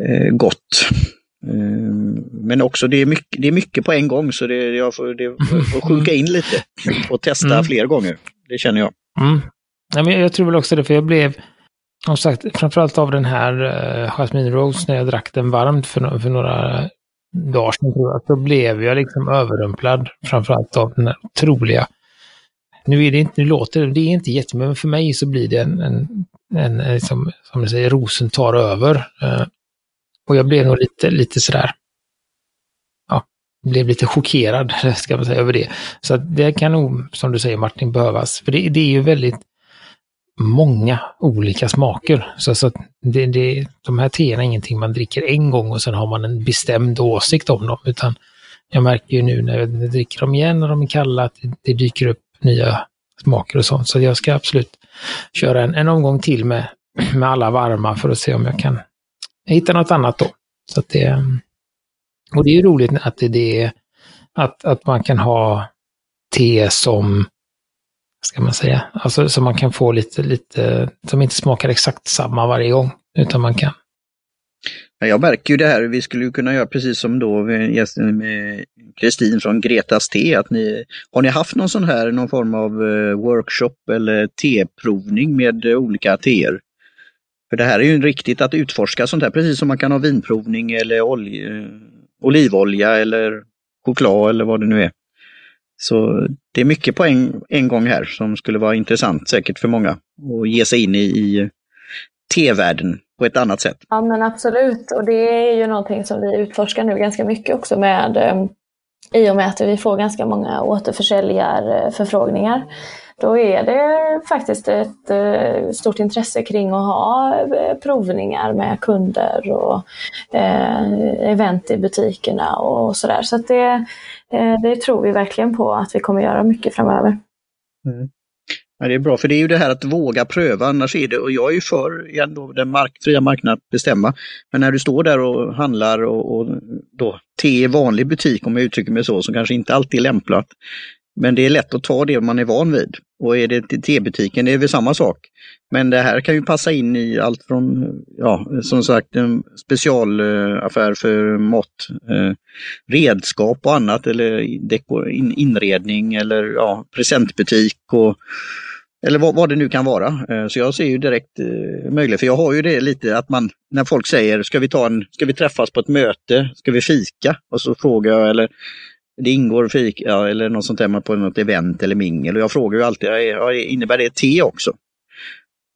eh, gott. Eh, Men också det är, mycket, det är mycket på en gång så det, jag får, det får sjunka in lite och testa Mm. fler gånger. Det känner jag. Mm. Men jag tror väl också det, för jag blev, som sagt, framförallt av den här uh, Jasmine Rose när jag drack den varmt för, för några dagar sedan, tror jag, så blev jag liksom överrumplad, framförallt av den här otroliga nu är det inte, nu låter det, det är inte jättemycket, men för mig så blir det en, en, en, en som, som du säger, rosen tar över. Eh, och jag blev nog lite, lite sådär, ja, blev lite chockerad, ska man säga, över det. Så att det kan nog, som du säger Martin, behövas. För det, det är ju väldigt många olika smaker. Så, så att det, det, de här teerna är ingenting man dricker en gång och sen har man en bestämd åsikt om dem, utan jag märker ju nu när jag dricker dem igen och de är kalla att det dyker upp nya smaker och sånt. Så jag ska absolut köra en, en omgång till med, med alla varma för att se om jag kan hitta något annat då. Så att det, och det är ju roligt att det, det att, att man kan ha te som, ska man säga, alltså som man kan få lite, lite, som inte smakar exakt samma varje gång, utan man kan jag märker ju det här, vi skulle ju kunna göra precis som då med Kristin från Gretas te. Att ni, har ni haft någon sån här, någon form av eh, workshop eller teprovning med eh, olika teer? För det här är ju riktigt att utforska sånt här, precis som man kan ha vinprovning eller olje, eh, olivolja eller choklad eller vad det nu är. Så det är mycket på en, en gång här som skulle vara intressant säkert för många att ge sig in i, i tevärlden på ett annat sätt. Ja men absolut och det är ju någonting som vi utforskar nu ganska mycket också med eh, i och med att vi får ganska många återförsäljarförfrågningar. Eh, då är det faktiskt ett eh, stort intresse kring att ha eh, provningar med kunder och eh, event i butikerna och sådär. Så att det, det tror vi verkligen på att vi kommer göra mycket framöver. Mm. Ja, det är bra, för det är ju det här att våga pröva, annars är det, och jag är ju för igen då, den mark, fria marknaden att bestämma. Men när du står där och handlar och, och då te i vanlig butik, om jag uttrycker mig så, som kanske inte alltid är lämpligt. Men det är lätt att ta det man är van vid. Och är det till tebutiken, det är väl samma sak. Men det här kan ju passa in i allt från, ja, som sagt, en specialaffär för mat, eh, redskap och annat, eller dekor, inredning eller ja, presentbutik och eller vad, vad, det nu kan vara. Eh, så jag ser ju direkt eh, möjligt, för jag har ju det lite att man, när folk säger ska vi, ta en, ska vi träffas på ett möte, ska vi fika? Och så frågar jag, eller det ingår fika eller något sånt där på något event eller mingel. Och jag frågar ju alltid, innebär det te också?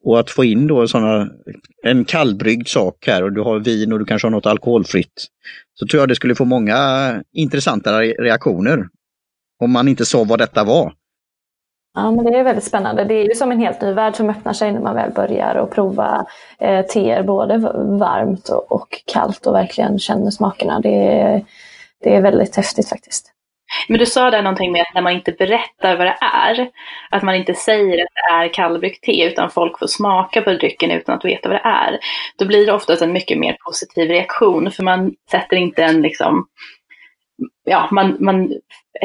Och att få in då såna, en kallbryggd sak här och du har vin och du kanske har något alkoholfritt. Så tror jag det skulle få många intressanta reaktioner. Om man inte sa vad detta var. Ja, men det är väldigt spännande. Det är ju som en helt ny värld som öppnar sig när man väl börjar och prova eh, teer både varmt och, och, kallt och verkligen känner smakerna. Det är, det är väldigt häftigt faktiskt. Men du sa där någonting med att när man inte berättar vad det är, att man inte säger att det är kallbryggt te, utan folk får smaka på drycken utan att veta vad det är. Då blir det oftast en mycket mer positiv reaktion, för man sätter inte en liksom, ja, man, man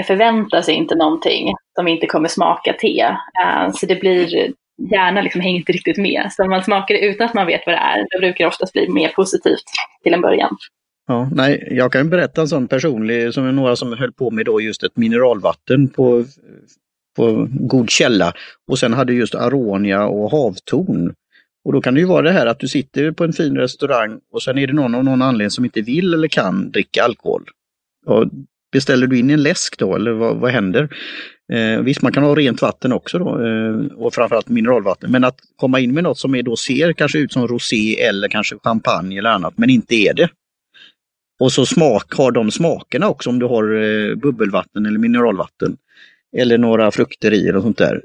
förväntar sig inte någonting som inte kommer smaka te. Uh, så det blir, hjärnan liksom hänger inte riktigt med. Så om man smakar det utan att man vet vad det är, då brukar det oftast bli mer positivt till en början. Ja, nej, jag kan berätta en sån personlig, som är några som höll på med då just ett mineralvatten på, på god källa. Och sen hade just aronia och havtorn. Och då kan det ju vara det här att du sitter på en fin restaurang och sen är det någon av någon anledning som inte vill eller kan dricka alkohol. Och beställer du in en läsk då eller vad, vad händer? Eh, visst, man kan ha rent vatten också då eh, och framförallt mineralvatten. Men att komma in med något som är då ser kanske ut som rosé eller kanske champagne eller annat, men inte är det. Och så smak, har de smakerna också om du har eh, bubbelvatten eller mineralvatten. Eller några frukter i och sånt där.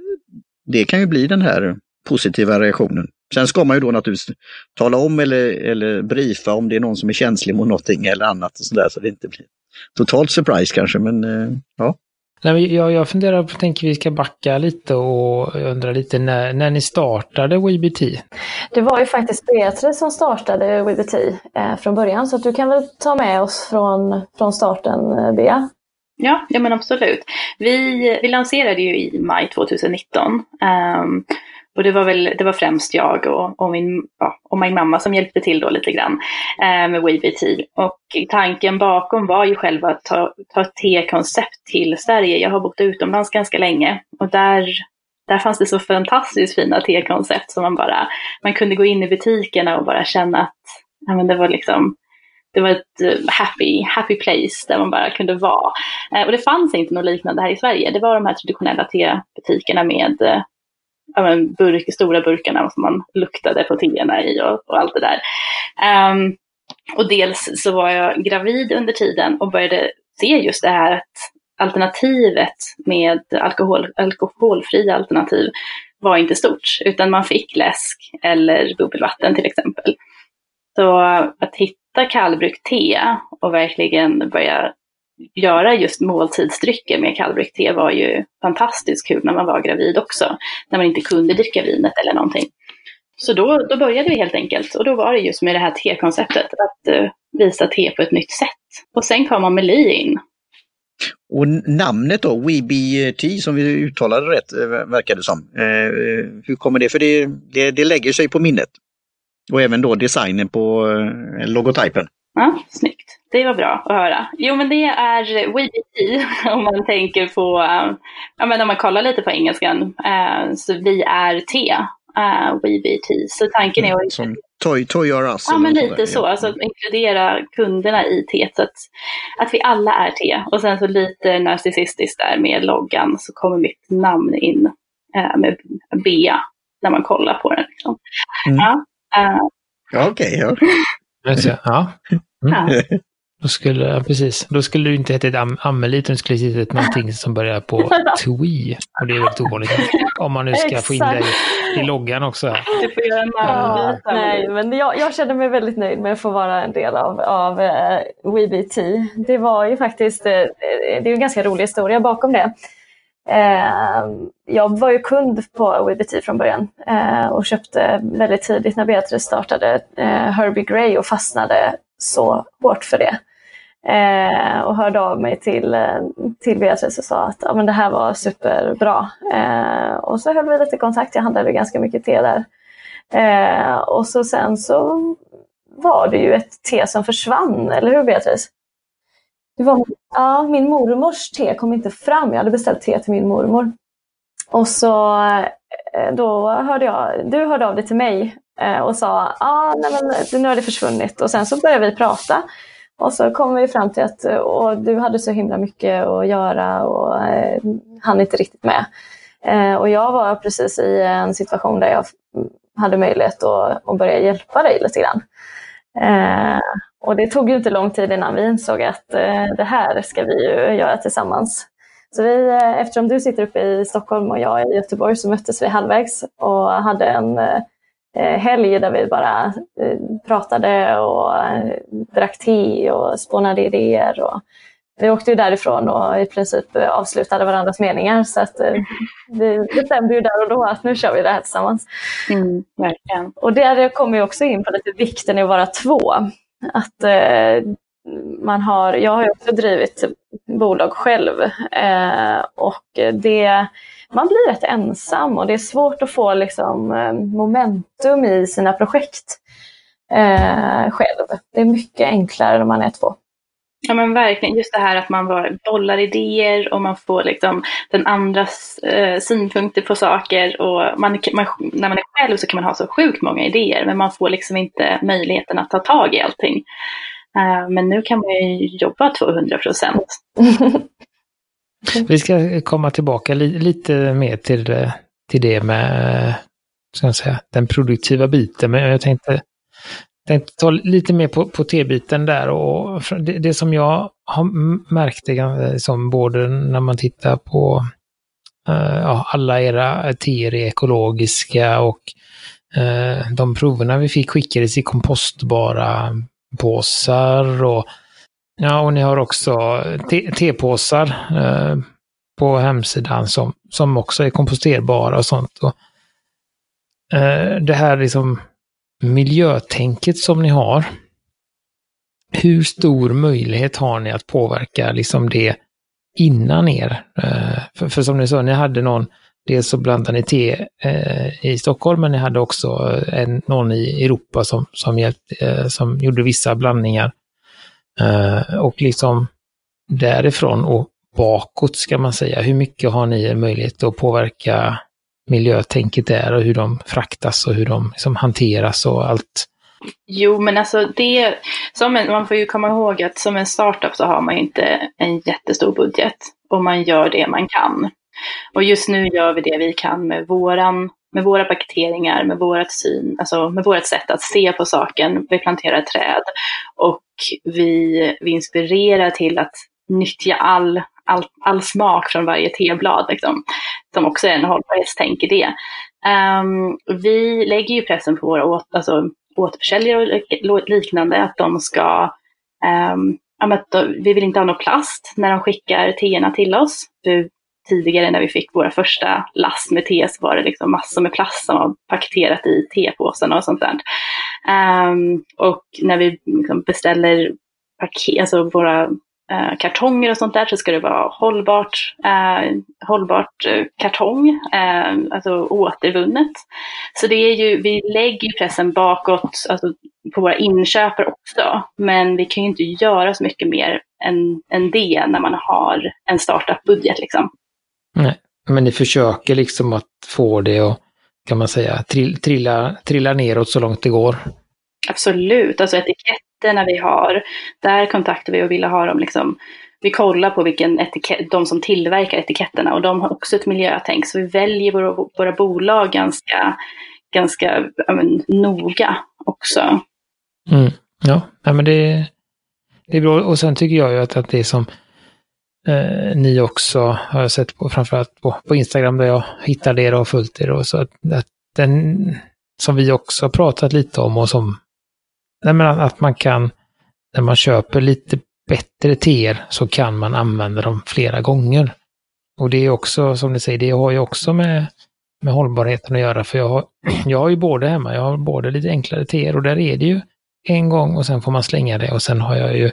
Det kan ju bli den här positiva reaktionen. Sen ska man ju då naturligtvis tala om eller, eller briefa om det är någon som är känslig mot någonting eller annat och sådär så det inte blir totalt surprise kanske men eh, ja. Nej, jag, jag funderar på, tänker vi ska backa lite och jag undrar lite när, när ni startade WeBT? Det var ju faktiskt Beatrice som startade WeBT eh, från början så du kan väl ta med oss från, från starten eh, Bea? Ja, ja men absolut. Vi, vi lanserade ju i maj 2019. Um, ehm, och det var väl, det var främst jag och, och, min, ja, och min mamma som hjälpte till då lite grann eh, med WeBT. Och tanken bakom var ju själva att ta, ta ett tekoncept till Sverige. Jag har bott utomlands ganska länge och där, där fanns det så fantastiskt fina tekoncept. som man bara, man kunde gå in i butikerna och bara känna att ja, men det var liksom det var ett eh, happy, happy place där man bara kunde vara. Eh, och det fanns inte något liknande här i Sverige. Det var de här traditionella tebutikerna med eh, ja, men, burk, stora burkarna som man luktade på i och, och, allt det där. Um, och dels så var jag gravid under tiden och började se just det här att alternativet med alkohol, alkoholfria alternativ var inte stort, utan man fick läsk eller bubbelvatten till exempel. Så att hitta kallbryggt te och verkligen börja göra just måltidsdrycker med kallbryggt-te var ju fantastiskt kul när man var gravid också. När man inte kunde dricka vinet eller någonting. Så då, då började vi helt enkelt. Och då var det just med det här te-konceptet, att uh, visa te på ett nytt sätt. Och sen kom Amelie in. Och namnet då, WeBT som vi uttalade rätt eh, verkar det som. Uh, hur kommer det? För det, det, det lägger sig på minnet. Och även då designen på logotypen. Ja, snyggt. Det var bra att höra. Jo, men det är WeBT om man tänker på, uh, ja men om man kollar lite på engelskan, uh, så vi är te, uh, WeBT. Så tanken är att... Som toy, toy or us? Ja, men lite så. Alltså att inkludera kunderna i teet. Så att, att vi alla är te. Och sen så lite narcissistiskt där med loggan så kommer mitt namn in med Bea när man kollar på den. Liksom. Mm. Ja, uh, Okej, okay, ja. ja. Mm. Då skulle, precis, då skulle du inte heta am Amelie, utan du skulle heta någonting som börjar på Twi. Och det är väldigt ovanligt. Om man nu ska få in det i, i loggan också. Du får göra en ja, Nej, men jag, jag känner mig väldigt nöjd med att få vara en del av, av uh, WeBT. Det var ju faktiskt, uh, det är en ganska rolig historia bakom det. Uh, jag var ju kund på WeBT från början uh, och köpte väldigt tidigt när Beatrice startade uh, Herbie Grey och fastnade så hårt för det. Eh, och hörde av mig till, till Beatrice och sa att ja, men det här var superbra. Eh, och så höll vi lite kontakt, jag handlade ganska mycket te där. Eh, och så sen så var det ju ett te som försvann, eller hur Beatrice? Det var, ja, min mormors te kom inte fram, jag hade beställt te till min mormor. Och så då hörde jag, du hörde av dig till mig Eh, och sa, ja, nu har det försvunnit. Och sen så började vi prata. Och så kom vi fram till att eh, och du hade så himla mycket att göra och eh, hann inte riktigt med. Eh, och jag var precis i en situation där jag hade möjlighet att, att börja hjälpa dig lite grann. Eh, och det tog ju inte lång tid innan vi insåg att eh, det här ska vi ju göra tillsammans. Så vi, eh, eftersom du sitter uppe i Stockholm och jag i Göteborg så möttes vi halvvägs och hade en eh, helg där vi bara eh, pratade och eh, drack te och spånade idéer. Och vi åkte ju därifrån och i princip avslutade varandras meningar så att eh, vi bestämde ju där och då att nu kör vi det här tillsammans. Mm, verkligen. Och där kommer vi också in på lite vikten i att vara två. Att eh, man har, jag har ju också drivit bolag själv eh, och det man blir rätt ensam och det är svårt att få liksom, momentum i sina projekt eh, själv. Det är mycket enklare när man är två. Ja men verkligen, just det här att man bollar idéer och man får liksom den andras eh, synpunkter på saker. Och man, man, när man är själv så kan man ha så sjukt många idéer men man får liksom inte möjligheten att ta tag i allting. Uh, men nu kan man ju jobba 200 procent. Vi ska komma tillbaka li lite mer till, till det med ska jag säga, den produktiva biten. Men jag tänkte, tänkte ta lite mer på, på T-biten där. Och det, det, som jag har märkt det som både när man tittar på uh, ja, alla era teer är ekologiska och uh, de proverna vi fick skickades i kompostbara påsar och Ja, och ni har också tepåsar eh, på hemsidan som, som också är komposterbara och sånt. Och, eh, det här liksom miljötänket som ni har. Hur stor möjlighet har ni att påverka liksom det innan er? Eh, för, för, som ni sa, ni hade någon, dels så blandade ni te eh, i Stockholm, men ni hade också en, någon i Europa som, som, hjälpt, eh, som gjorde vissa blandningar. Eh, och liksom därifrån och bakåt ska man säga, hur mycket har ni möjlighet att påverka miljötänket där och hur de fraktas och hur de liksom hanteras och allt? Jo, men alltså det, som en, man får ju komma ihåg att som en startup så har man ju inte en jättestor budget och man gör det man kan. Och just nu gör vi det vi kan med våran med våra paketeringar, med vårt syn, alltså med vårt sätt att se på saken. Vi planterar träd och vi, vi inspirerar till att nyttja all, all, all smak från varje teblad, liksom, som också är en hållbarhetstänk i det. Um, vi lägger ju pressen på våra åt, alltså, återförsäljare och liknande att de ska um, vi vill inte ha någon plast när de skickar teerna till oss. För tidigare när vi fick våra första lass med te så var det liksom massor med plast som var paketerat i tepåsarna och sånt där. Um, och när vi liksom beställer paket, alltså våra uh, kartonger och sånt där så ska det vara hållbart, uh, hållbart uh, kartong, alltså återvunnet. Så det är ju, vi lägger pressen bakåt alltså på våra inköpare också, men vi kan ju inte göra så mycket mer än, än det när man har en startup-budget liksom. Nej, men ni försöker liksom att få det att, kan man säga, trilla, trilla neråt så långt det går. Absolut, alltså etiketterna vi har, där kontaktar vi och vill ha dem liksom vi kollar på vilken etikett, de som tillverkar etiketterna och de har också ett miljötänk. Så vi väljer våra, våra bolag ganska, ganska men, noga också. Mm. Ja, men det, det är bra. Och sen tycker jag ju att, att det som eh, ni också har jag sett på, framförallt på, på Instagram där jag hittar er och följt er och så att, att den som vi också har pratat lite om och som nej men att man kan, när man köper lite bättre teer så kan man använda dem flera gånger. Och det är också, som ni säger, det har ju också med, med hållbarheten att göra. För jag har, jag har ju både hemma, jag har både lite enklare teer och där är det ju en gång och sen får man slänga det och sen har jag ju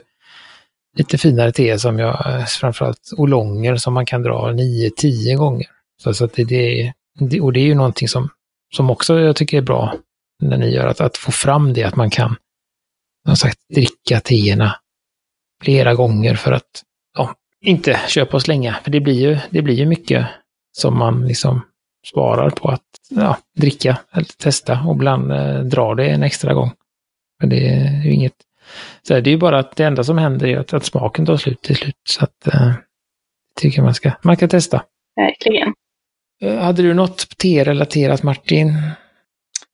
lite finare te som jag, eh, framförallt olonger som man kan dra 9-10 gånger. Så, så att det, det, och det är ju någonting som, som också jag tycker är bra när ni gör, att, att få fram det, att man kan som sagt dricka teerna flera gånger för att ja, inte köpa och slänga. För det blir ju, det blir ju mycket som man liksom sparar på att ja, dricka eller testa och ibland eh, dra det en extra gång. Men det är ju inget det är ju bara att det enda som händer är att, att smaken tar slut till slut. Så att eh, tycker man ska, man kan testa. Verkligen. Eh, hade du något te-relaterat Martin?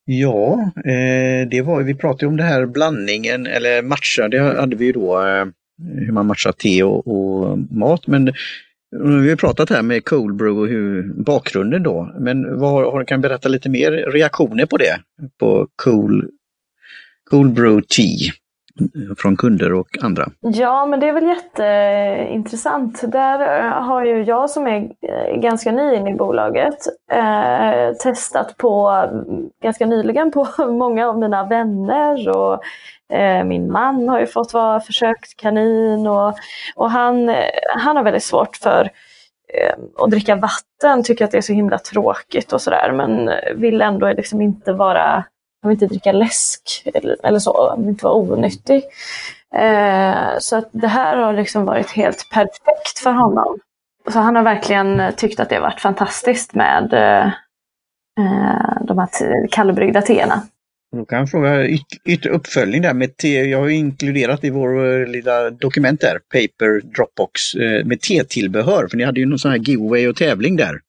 Ja, eh, det var, vi pratade om det här blandningen eller matcha, det hade vi ju då, eh, hur man matchar te och, och, mat. Men vi har pratat här med cold brew och hur, bakgrunden då. Men vad, har, kan du berätta lite mer reaktioner på det? På cool, cool brew tea? Från kunder och andra? Ja, men det är väl jätteintressant. Där eh, har ju jag som är eh, ganska ny in i bolaget eh, testat på ganska nyligen på många av mina vänner och eh, min man har ju fått vara försökskanin och, och han, eh, han har väldigt svårt för eh, att dricka vatten, tycker att det är så himla tråkigt och sådär men vill ändå liksom inte vara han vill inte dricka läsk eller, eller så, vill inte vara onyttig. Eh, så att det här har liksom varit helt perfekt för honom. Så han har verkligen tyckt att det har varit fantastiskt med eh, eh de här kallbryggda teerna. Då kan jag fråga ytterligare uppföljning där med te. Jag har inkluderat i vår eh, lilla dokument där, Paper Dropbox, eh, med te-tillbehör. För ni hade ju någon sån här giveaway och tävling där.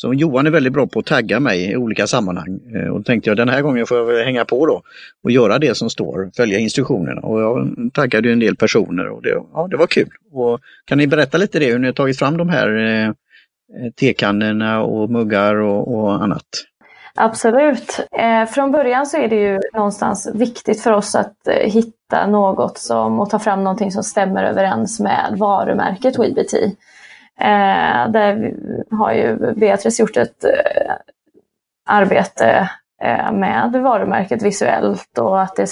Så Johan är väldigt bra på att tagga mig i olika sammanhang. Eh, och då tänkte jag den här gången får jag väl hänga på då och göra det som står, följa instruktionerna. Och jag taggade en del personer och det, ja, det var kul. Och kan ni berätta lite det, hur ni har tagit fram de här eh, eh, tekannorna och muggar och, och annat? Absolut. Eh, från början så är det ju någonstans viktigt för oss att eh, hitta något som, och ta fram någonting som stämmer överens med varumärket WeBT. Eh, där har ju Beatrice gjort ett eh, arbete eh, med varumärket visuellt och att det,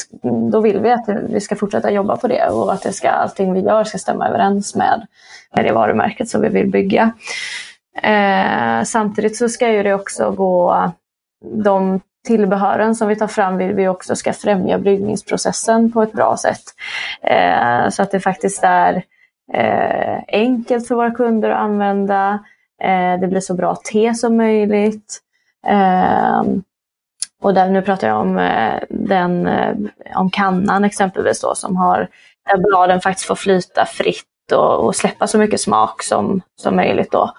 då vill vi att vi ska fortsätta jobba på det och att det ska, allting vi gör ska stämma överens med, med det varumärket som vi vill bygga. Eh, samtidigt så ska ju det också gå, de tillbehören som vi tar fram vill vi också ska främja bryggningsprocessen på ett bra sätt. Eh, så att det faktiskt är eh, enkelt för våra kunder att använda. Eh, det blir så bra te som möjligt. Eh, och där, nu pratar jag om, eh, den, eh, om kannan exempelvis då, som har, där bladen faktiskt får flyta fritt och, och släppa så mycket smak som, som möjligt. Då.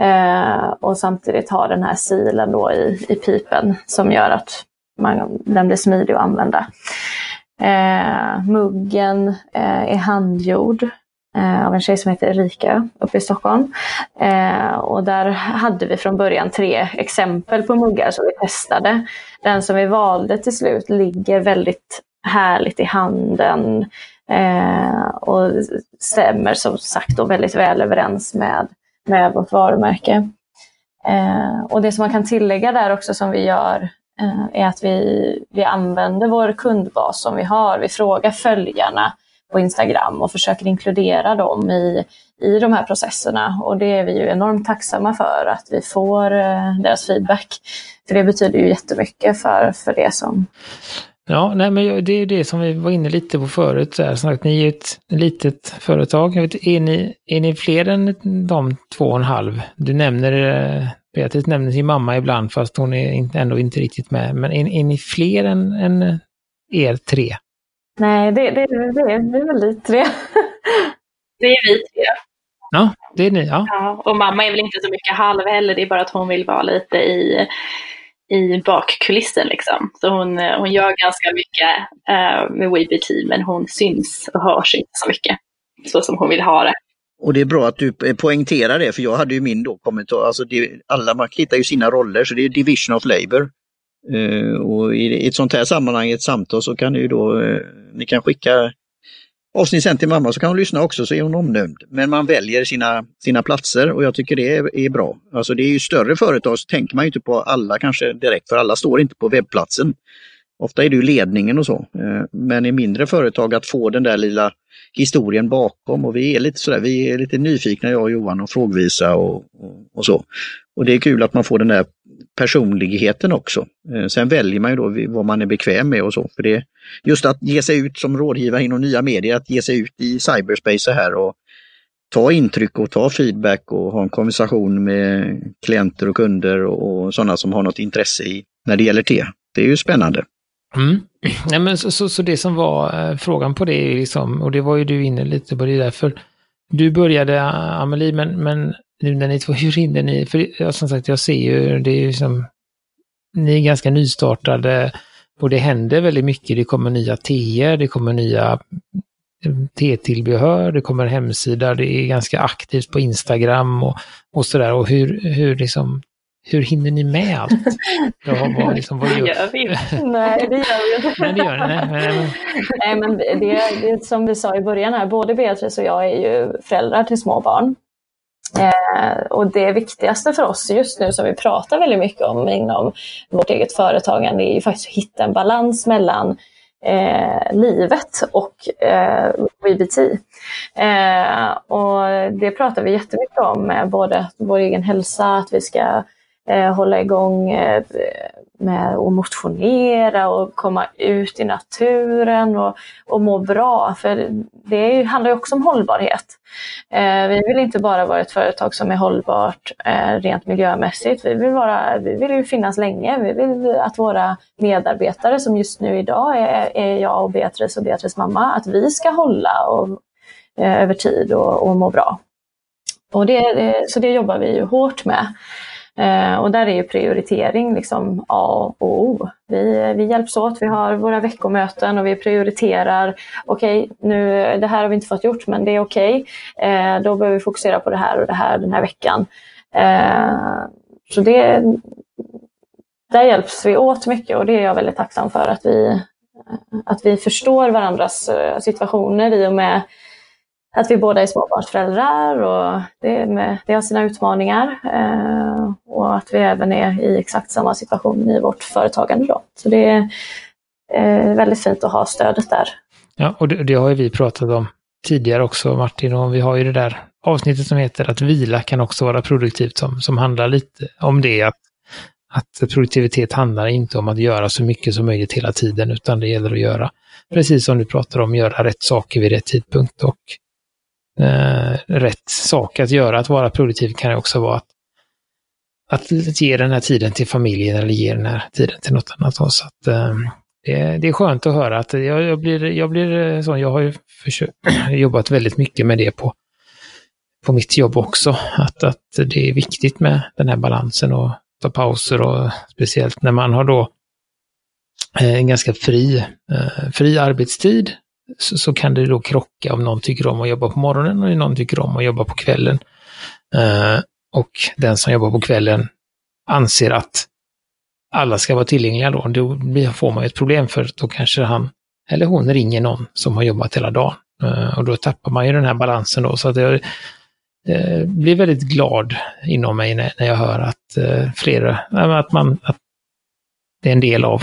Eh, och samtidigt ha den här silen då i, i pipen som gör att man, den blir smidig att använda. Eh, muggen eh, är handgjord Eh, av en tjej som heter Erika uppe i Stockholm. Eh, och där hade vi från början tre exempel på muggar som vi testade. Den som vi valde till slut ligger väldigt härligt i handen. Eh, och stämmer som sagt då väldigt väl överens med, med vårt varumärke. Eh, och det som man kan tillägga där också som vi gör eh, är att vi, vi använder vår kundbas som vi har. Vi frågar följarna på Instagram och försöker inkludera dem i, i de här processerna. Och det är vi ju enormt tacksamma för att vi får eh, deras feedback. För det betyder ju jättemycket för, för det som... Ja, nej, men det är det som vi var inne lite på förut. Så här, så att ni är ett litet företag. Jag vet, är, ni, är ni fler än de två och en halv? Du nämner, eh, Beatrice nämner sin mamma ibland fast hon är ändå inte riktigt med. Men är, är ni fler än, än er tre? Nej, det, det, det, det är väl vi tre. det är vi tre. Ja, det är ni. Ja. ja. Och mamma är väl inte så mycket halv heller, det är bara att hon vill vara lite i, i bakkulissen liksom. Så hon, hon gör ganska mycket uh, med WeBT, men hon syns och hörs inte så mycket. Så som hon vill ha det. Och det är bra att du poängterar det, för jag hade ju min då kommentar, alltså det, alla man hittar ju sina roller, så det är division of labor. Eh, och i, ett sånt här sammanhang, ett samtal, så kan ni då, eh, ni kan skicka avsnitt sen till mamma så kan hon lyssna också så är hon omnämnd. Men man väljer sina, sina platser och jag tycker det är, är bra. Alltså det är ju större företag så tänker man ju inte på alla kanske direkt för alla står inte på webbplatsen. Ofta är det ju ledningen och så. Eh, men i mindre företag att få den där lilla historien bakom och vi är lite sådär, vi är lite nyfikna jag och Johan och frågvisa och, och, och så. Och det är kul att man får den där personligheten också. Eh, sen väljer man ju då vad man är bekväm med och så. För det, just att ge sig ut som rådgivare inom nya medier, att ge sig ut i cyberspace så här och ta intryck och ta feedback och ha en konversation med klienter och kunder och, och sådana som har något intresse i när det gäller te. Det är ju spännande. Mm. Nej, men så, så, så, det som var eh, frågan på det, liksom, och det var ju du inne lite på det därför du började Amelie, men, men nu när ni två, hur hinner ni? För ja, som sagt, jag ser ju, det är ju som, ni är ganska nystartade och det händer väldigt mycket. Det kommer nya teer, det kommer nya eh, T-tillbehör, det kommer hemsida, det är ganska aktivt på Instagram och, och sådär. Och hur, hur liksom, hur hinner ni med allt? Ja, vad, liksom, vad gör... gör vi Nej, det gör vi inte. Nej, det gör. Nej, men, nej, men det, det som vi sa i början här, både Beatrice och jag är ju föräldrar till små barn. Eh, och det viktigaste för oss just nu som vi pratar väldigt mycket om inom vårt eget företagande är ju faktiskt att hitta en balans mellan eh, livet och eh, WBT. Eh, och det pratar vi jättemycket om både vår egen hälsa, att vi ska eh, hålla igång eh, med att motionera och komma ut i naturen och, och må bra. För det handlar ju också om hållbarhet. Eh, vi vill inte bara vara ett företag som är hållbart eh, rent miljömässigt. Vi vill, vara, vi vill ju finnas länge. Vi vill att våra medarbetare som just nu idag är, är jag och Beatrice och Beatrice mamma, att vi ska hålla och, eh, över tid och, och må bra. Och det, så det jobbar vi ju hårt med. Eh, och där är ju prioritering liksom A och O. Vi, vi hjälps åt, vi har våra veckomöten och vi prioriterar. Okej, okay, nu det här har vi inte fått gjort men det är okej. Okay. Eh, då behöver vi fokusera på det här och det här den här veckan. Eh, så det, där hjälps vi åt mycket och det är jag väldigt tacksam för att vi, att vi förstår varandras eh, situationer i och med att vi båda är småbarnsföräldrar och det, med, det har sina utmaningar. Eh, och att vi även är i exakt samma situation i vårt företagande. Då. Så det är eh, väldigt fint att ha stödet där. Ja, och det, det har ju vi pratat om tidigare också Martin och vi har ju det där avsnittet som heter att vila kan också vara produktivt som, som handlar lite om det. Att, att produktivitet handlar inte om att göra så mycket som möjligt hela tiden utan det gäller att göra, precis som du pratar om, göra rätt saker vid rätt tidpunkt. Och eh, rätt sak att göra, att vara produktiv kan också vara att, att ge den här tiden till familjen eller ge den här tiden till något annat. Så att, eh, det, det, är skönt att höra att jag, jag, blir, jag blir eh, sån, jag har ju försökt, jobbat väldigt mycket med det på, på mitt jobb också, att, att det är viktigt med den här balansen och ta pauser och speciellt när man har då eh, en ganska fri, eh, fri arbetstid så, så, kan det då krocka om någon tycker om att jobba på morgonen och någon tycker om att jobba på kvällen. Eh, och den som jobbar på kvällen anser att alla ska vara tillgängliga då, då får man ett problem för då kanske han eller hon ringer någon som har jobbat hela dagen. Eh, och då tappar man ju den här balansen då. Så att jag eh, blir väldigt glad inom mig när, när jag hör att eh, flera, att man, att det är en del av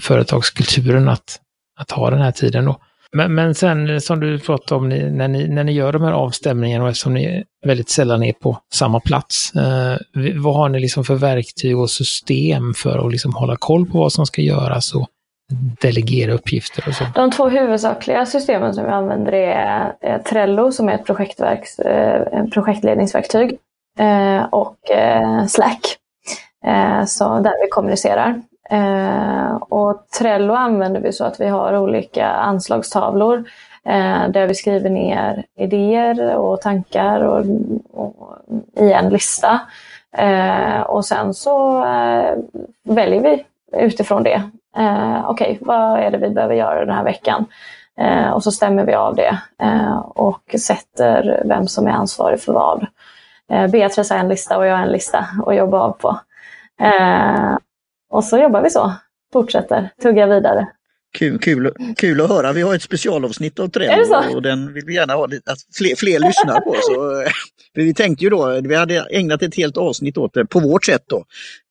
företagskulturen att, att ha den här tiden då. Men, men sen som du pratade om, ni, när, ni, när ni gör de här avstämningarna och eftersom ni väldigt sällan är på samma plats, eh, vad har ni liksom för verktyg och system för att liksom hålla koll på vad som ska göras och delegera uppgifter och så? De två huvudsakliga systemen som vi använder är Trello som är ett projektverks, eh, projektledningsverktyg eh, och eh, Slack eh, så där vi kommunicerar. Eh, och Trello använder vi så att vi har olika anslagstavlor eh, där vi skriver ner idéer och tankar och, och i en lista. Eh, och sen så väljer vi utifrån det Eh, Okej, okay, vad är det vi behöver göra den här veckan? Eh, och så stämmer vi av det eh, och sätter vem som är ansvarig för vad. Eh, Beatrice har en lista och jag har en lista att jobba av på. Eh, och så jobbar vi så, fortsätter, tugga vidare. Kul, kul, kul att höra. Vi har ett specialavsnitt av Trello och den vill vi gärna ha att fler, fler lyssnar på. Så, vi tänkte ju då, vi hade ägnat ett helt avsnitt åt det på vårt sätt då.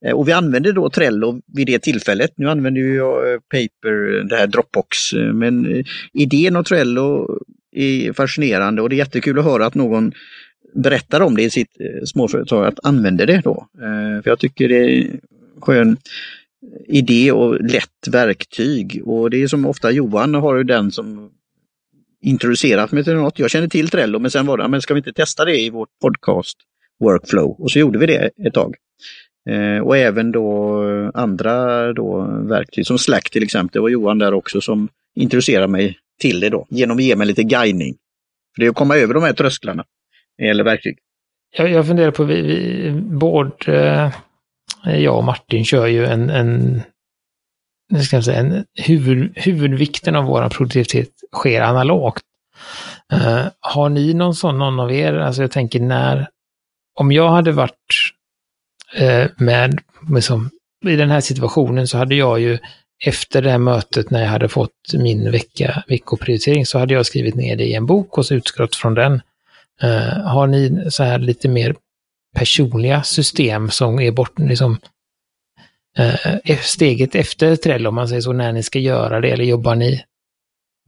Eh, och vi använde då Trello vid det tillfället. Nu använder jag eh, Paper, det här Dropbox. Eh, men idén om Trello är fascinerande och det är jättekul att höra att någon berättar om det i sitt småföretag, att använda det då. För jag tycker det skön idé och lätt verktyg. Och det är som ofta Johan har ju den som introducerat mig till något. Jag känner till Trello men sen var det, men ska vi inte testa det i vårt podcast workflow? Och så gjorde vi det ett tag. Eh, och även då andra då verktyg som Slack till exempel. Det var Johan där också som introducerade mig till det då genom att ge mig lite guidning. För det är att komma över de här trösklarna när det gäller verktyg. Jag, jag funderar på, vi, vi, både eh, Eh, jag och Martin kör ju en, en ska jag säga, en huvud, huvudvikten av vår produktivitet sker analogt. Uh, har ni någon sån, någon av er, alltså jag tänker när, om jag hade varit uh, med, liksom, i den här situationen så hade jag ju efter det här mötet när jag hade fått min vecka, veckoprioritering så hade jag skrivit ner det i en bok och så utgått från den. Uh, har ni så här lite mer personliga system som är bort, liksom, eh, steget efter Trello, om man säger så, när ni ska göra det, eller jobbar ni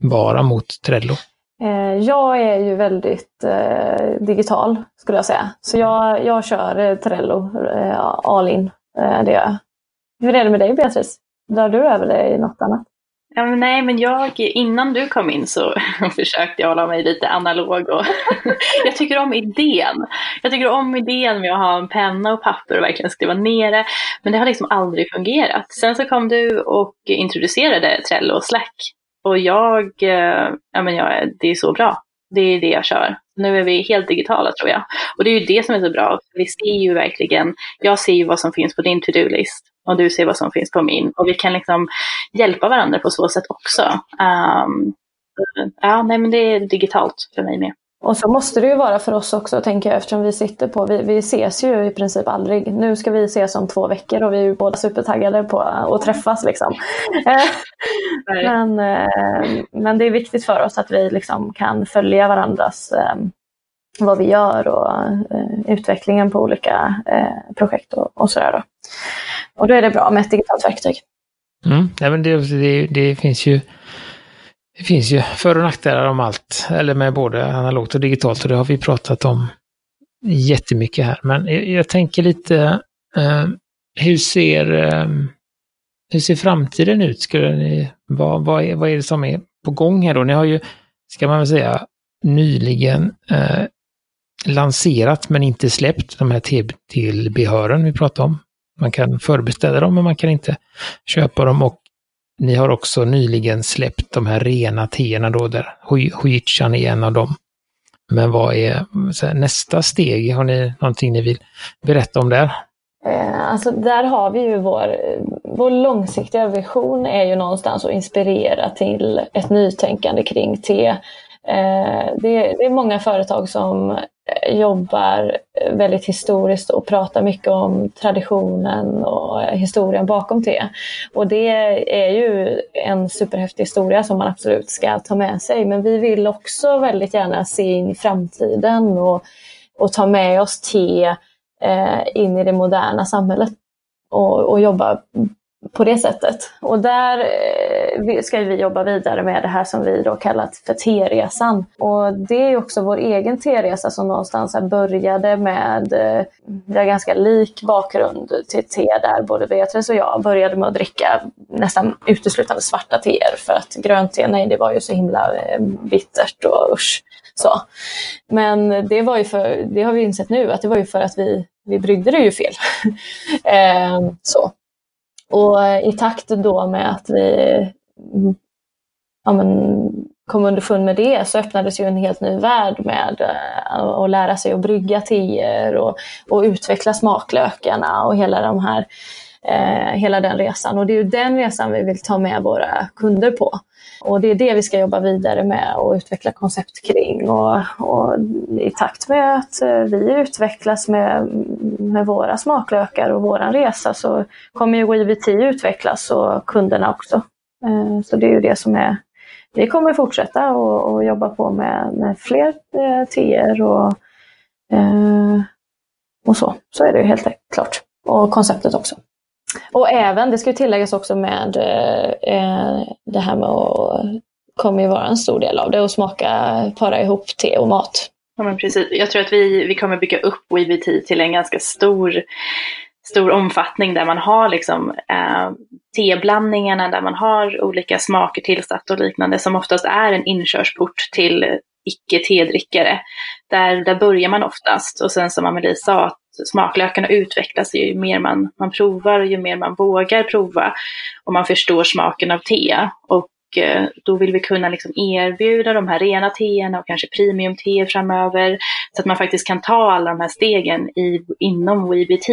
bara mot Trello? Eh, jag är ju väldigt eh, digital, skulle jag säga. Så jag, jag kör eh, Trello eh, all in, eh, det gör jag. Hur är det med dig Beatrice? Drar du över det i något annat? Ja, men nej, men jag, innan du kom in så försökte jag hålla mig lite analog. Och jag tycker om idén. Jag tycker om idén med att ha en penna och papper och verkligen skriva ner det. Men det har liksom aldrig fungerat. Sen så kom du och introducerade Trello och Slack. Och jag, eh, ja men jag, det är så bra. Det är det jag kör. Nu är vi helt digitala tror jag. Och det är ju det som är så bra. Vi ser ju verkligen, jag ser ju vad som finns på din to-do-list och du ser vad som finns på min. Och vi kan liksom hjälpa varandra på så sätt också. Um, ja, nej men det är digitalt för mig med. Och så måste det ju vara för oss också, tänker jag, eftersom vi sitter på, vi, vi ses ju i princip aldrig. Nu ska vi ses om två veckor och vi är ju båda supertaggade på att träffas. Liksom. men, eh, men det är viktigt för oss att vi liksom kan följa varandras eh, vad vi gör och eh, utvecklingen på olika projekt och, och sådär. Då. Och då är det bra med ett digitalt verktyg. Mm. Ja, men det, det, det finns ju det finns ju för och nackdelar om allt, eller med både analogt och digitalt och det har vi pratat om jättemycket här. Men jag, jag tänker lite, eh, hur ser eh, hur ser framtiden ut? Skulle ni, vad, vad, är, vad är det som är på gång här då? Ni har ju, ska man väl säga, nyligen eh, lanserat men inte släppt de här tillbehören vi pratade om. Man kan förbeställa dem men man kan inte köpa dem och ni har också nyligen släppt de här rena teerna då, där Huichan är en av dem. Men vad är här, nästa steg? Har ni någonting ni vill berätta om där? Eh, alltså där har vi ju vår, vår långsiktiga vision är ju någonstans att inspirera till ett nytänkande kring te. Eh, det, det är många företag som jobbar väldigt historiskt och pratar mycket om traditionen och historien bakom te. Och det är ju en superhäftig historia som man absolut ska ta med sig. Men vi vill också väldigt gärna se in i framtiden och, och ta med oss te eh, in i det moderna samhället och, och jobba på det sättet. Och där eh, ska vi jobba vidare med det här som vi då kallat för T-resan. Och det är också vår egen T-resa som någonstans började med, eh, vi har ganska lik bakgrund till te där, både Beatrice och jag började med att dricka nästan uteslutande svarta teer för att grönt te, nej det var ju så himla eh, bittert och usch. Så. Men det var ju för, det har vi insett nu, att det var ju för att vi, vi bryggde det ju fel. så. Och i takt då med att vi mm, ja, men, kom underfund med det så öppnades ju en helt ny värld med eh, att lära sig att brygga teer och, och utveckla smaklökarna och hela, de här, eh, hela den resan. Och det är ju den resan vi vill ta med våra kunder på. Och det är det vi ska jobba vidare med och utveckla koncept kring. Och, och i takt med att eh, vi utvecklas med, med våra smaklökar och våran resa så kommer ju WeVT utvecklas och kunderna också. Eh, så det är ju det som är vi kommer fortsätta och, och jobba på med, med fler eh, teer och, och så. Så är det ju helt klart. Och konceptet också. Och även, det ska tilläggas också med eh, eh, det här med att kommer ju vara en stor del av det, och smaka, para ihop te och mat. Ja men precis, jag tror att vi, vi kommer bygga upp WeBT till en ganska stor, stor omfattning där man har liksom eh, teblandningarna, där man har olika smaker tillsatt och liknande som oftast är en inkörsport till icke-tedrickare. Där, där börjar man oftast och sen som Amelie sa, att smaklökarna utvecklas ju mer man, man provar, ju mer man vågar prova och man förstår smaken av te. Och eh, då vill vi kunna liksom erbjuda de här rena teerna och kanske premium-te framöver så att man faktiskt kan ta alla de här stegen i, inom WBT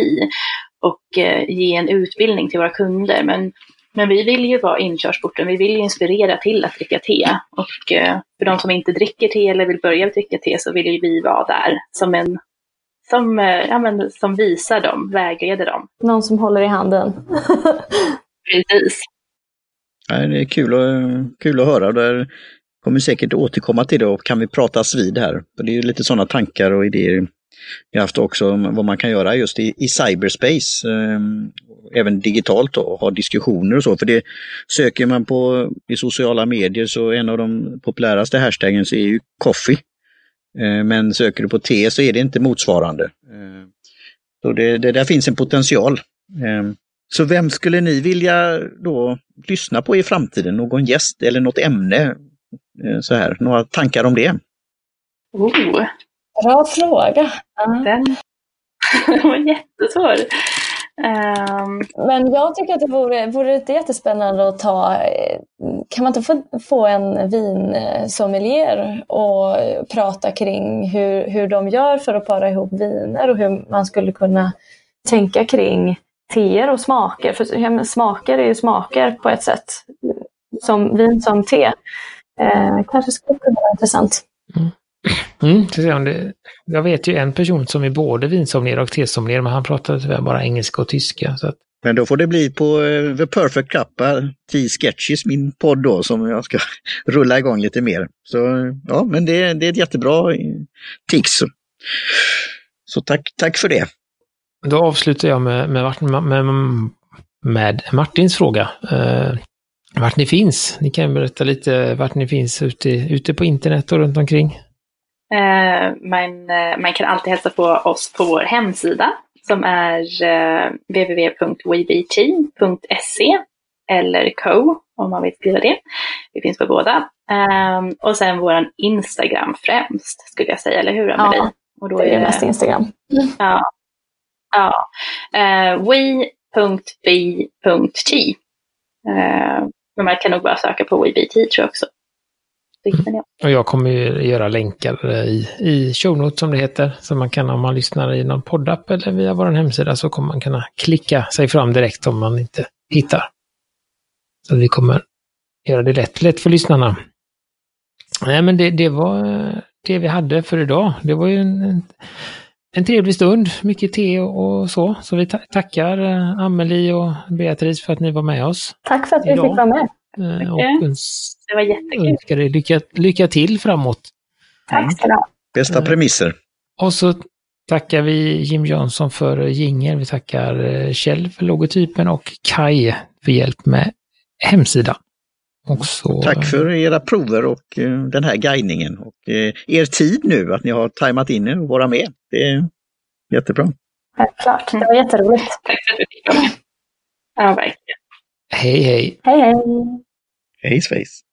och eh, ge en utbildning till våra kunder. Men men vi vill ju vara inkörsporten, vi vill ju inspirera till att dricka te. Och eh, för de som inte dricker te eller vill börja dricka te så vill ju vi vara där som en som, eh, ja, men, som visar dem, vägleder dem. Någon som håller i handen. Precis. Ja, det är kul, och, kul att höra. Där kommer säkert återkomma till det och kan vi pratas vid här. För det är lite sådana tankar och idéer vi har haft också om vad man kan göra just i, i cyberspace. Eh, även digitalt och ha diskussioner och så. För det söker man på i sociala medier så en av de populäraste hashtaggen är ju coffee. Eh, men söker du på te så är det inte motsvarande. Eh, så det, det där finns en potential. Eh, så vem skulle ni vilja då lyssna på i framtiden? Någon gäst eller något ämne? Så här, några tankar om det? Oh. Bra fråga. Den var jättesvår. Um... Men jag tycker att det vore, vore det jättespännande att ta, kan man inte få, få en vinsommelier och prata kring hur, hur de gör för att para ihop viner och hur man skulle kunna tänka kring teer och smaker. För smaker är ju smaker på ett sätt, som vin som te. Eh, kanske skulle kunna vara intressant. Mm. Mm, det, jag vet ju en person som är både vinsomner och tesommelier, men han pratar tyvärr bara engelska och tyska. Så att... Men då får det bli på uh, The Perfect Cup, T Sketches, min podd då, som jag ska rulla igång lite mer. Så ja, men det, det är ett jättebra tips. Så tack, tack för det. Då avslutar jag med, med, med, med Martins fråga. Uh, vart ni finns? Ni kan berätta lite vart ni finns ute, ute på internet och runt omkring. Eh, man, eh, man kan alltid hälsa på oss på vår hemsida som är eh, www.webt.se eller co om man vill skriva det. Vi finns på båda. Ehm, och sen vår Instagram främst skulle jag säga, eller hur Amelie? Ja, och då det är, det mest Instagram. Ja. ja. we.b.t. men man kan nog bara söka på WeBT tror jag också. Mm. Och jag kommer ju göra länkar i, i show notes som det heter. Så man kan om man lyssnar i någon poddapp eller via vår hemsida så kommer man kunna klicka sig fram direkt om man inte hittar. Så vi kommer göra det lätt, lätt för lyssnarna. Nej men det, det var det vi hade för idag. Det var ju en, en, trevlig stund, mycket te och, och så. Så vi ta tackar eh, Amelie och Beatrice för att ni var med oss. Tack för att vi Idag. fick vara med. Eh, och Det var jättekul. önskar er lycka, lycka till framåt. Tack ska du ha. Bästa premisser. Och så tackar vi Jim Johnson för jingel. Vi tackar eh, Kjell för logotypen och Kai för hjälp med hemsidan. Och så, Tack för era prover och eh, den här guidningen och eh, er tid nu, att ni har tajmat in er och vara med. Det är jättebra. Självklart. Det var jätteroligt. Tack för att du fick vara med. Ja, verkligen. Hej hej! Hej hej! Hej svejs!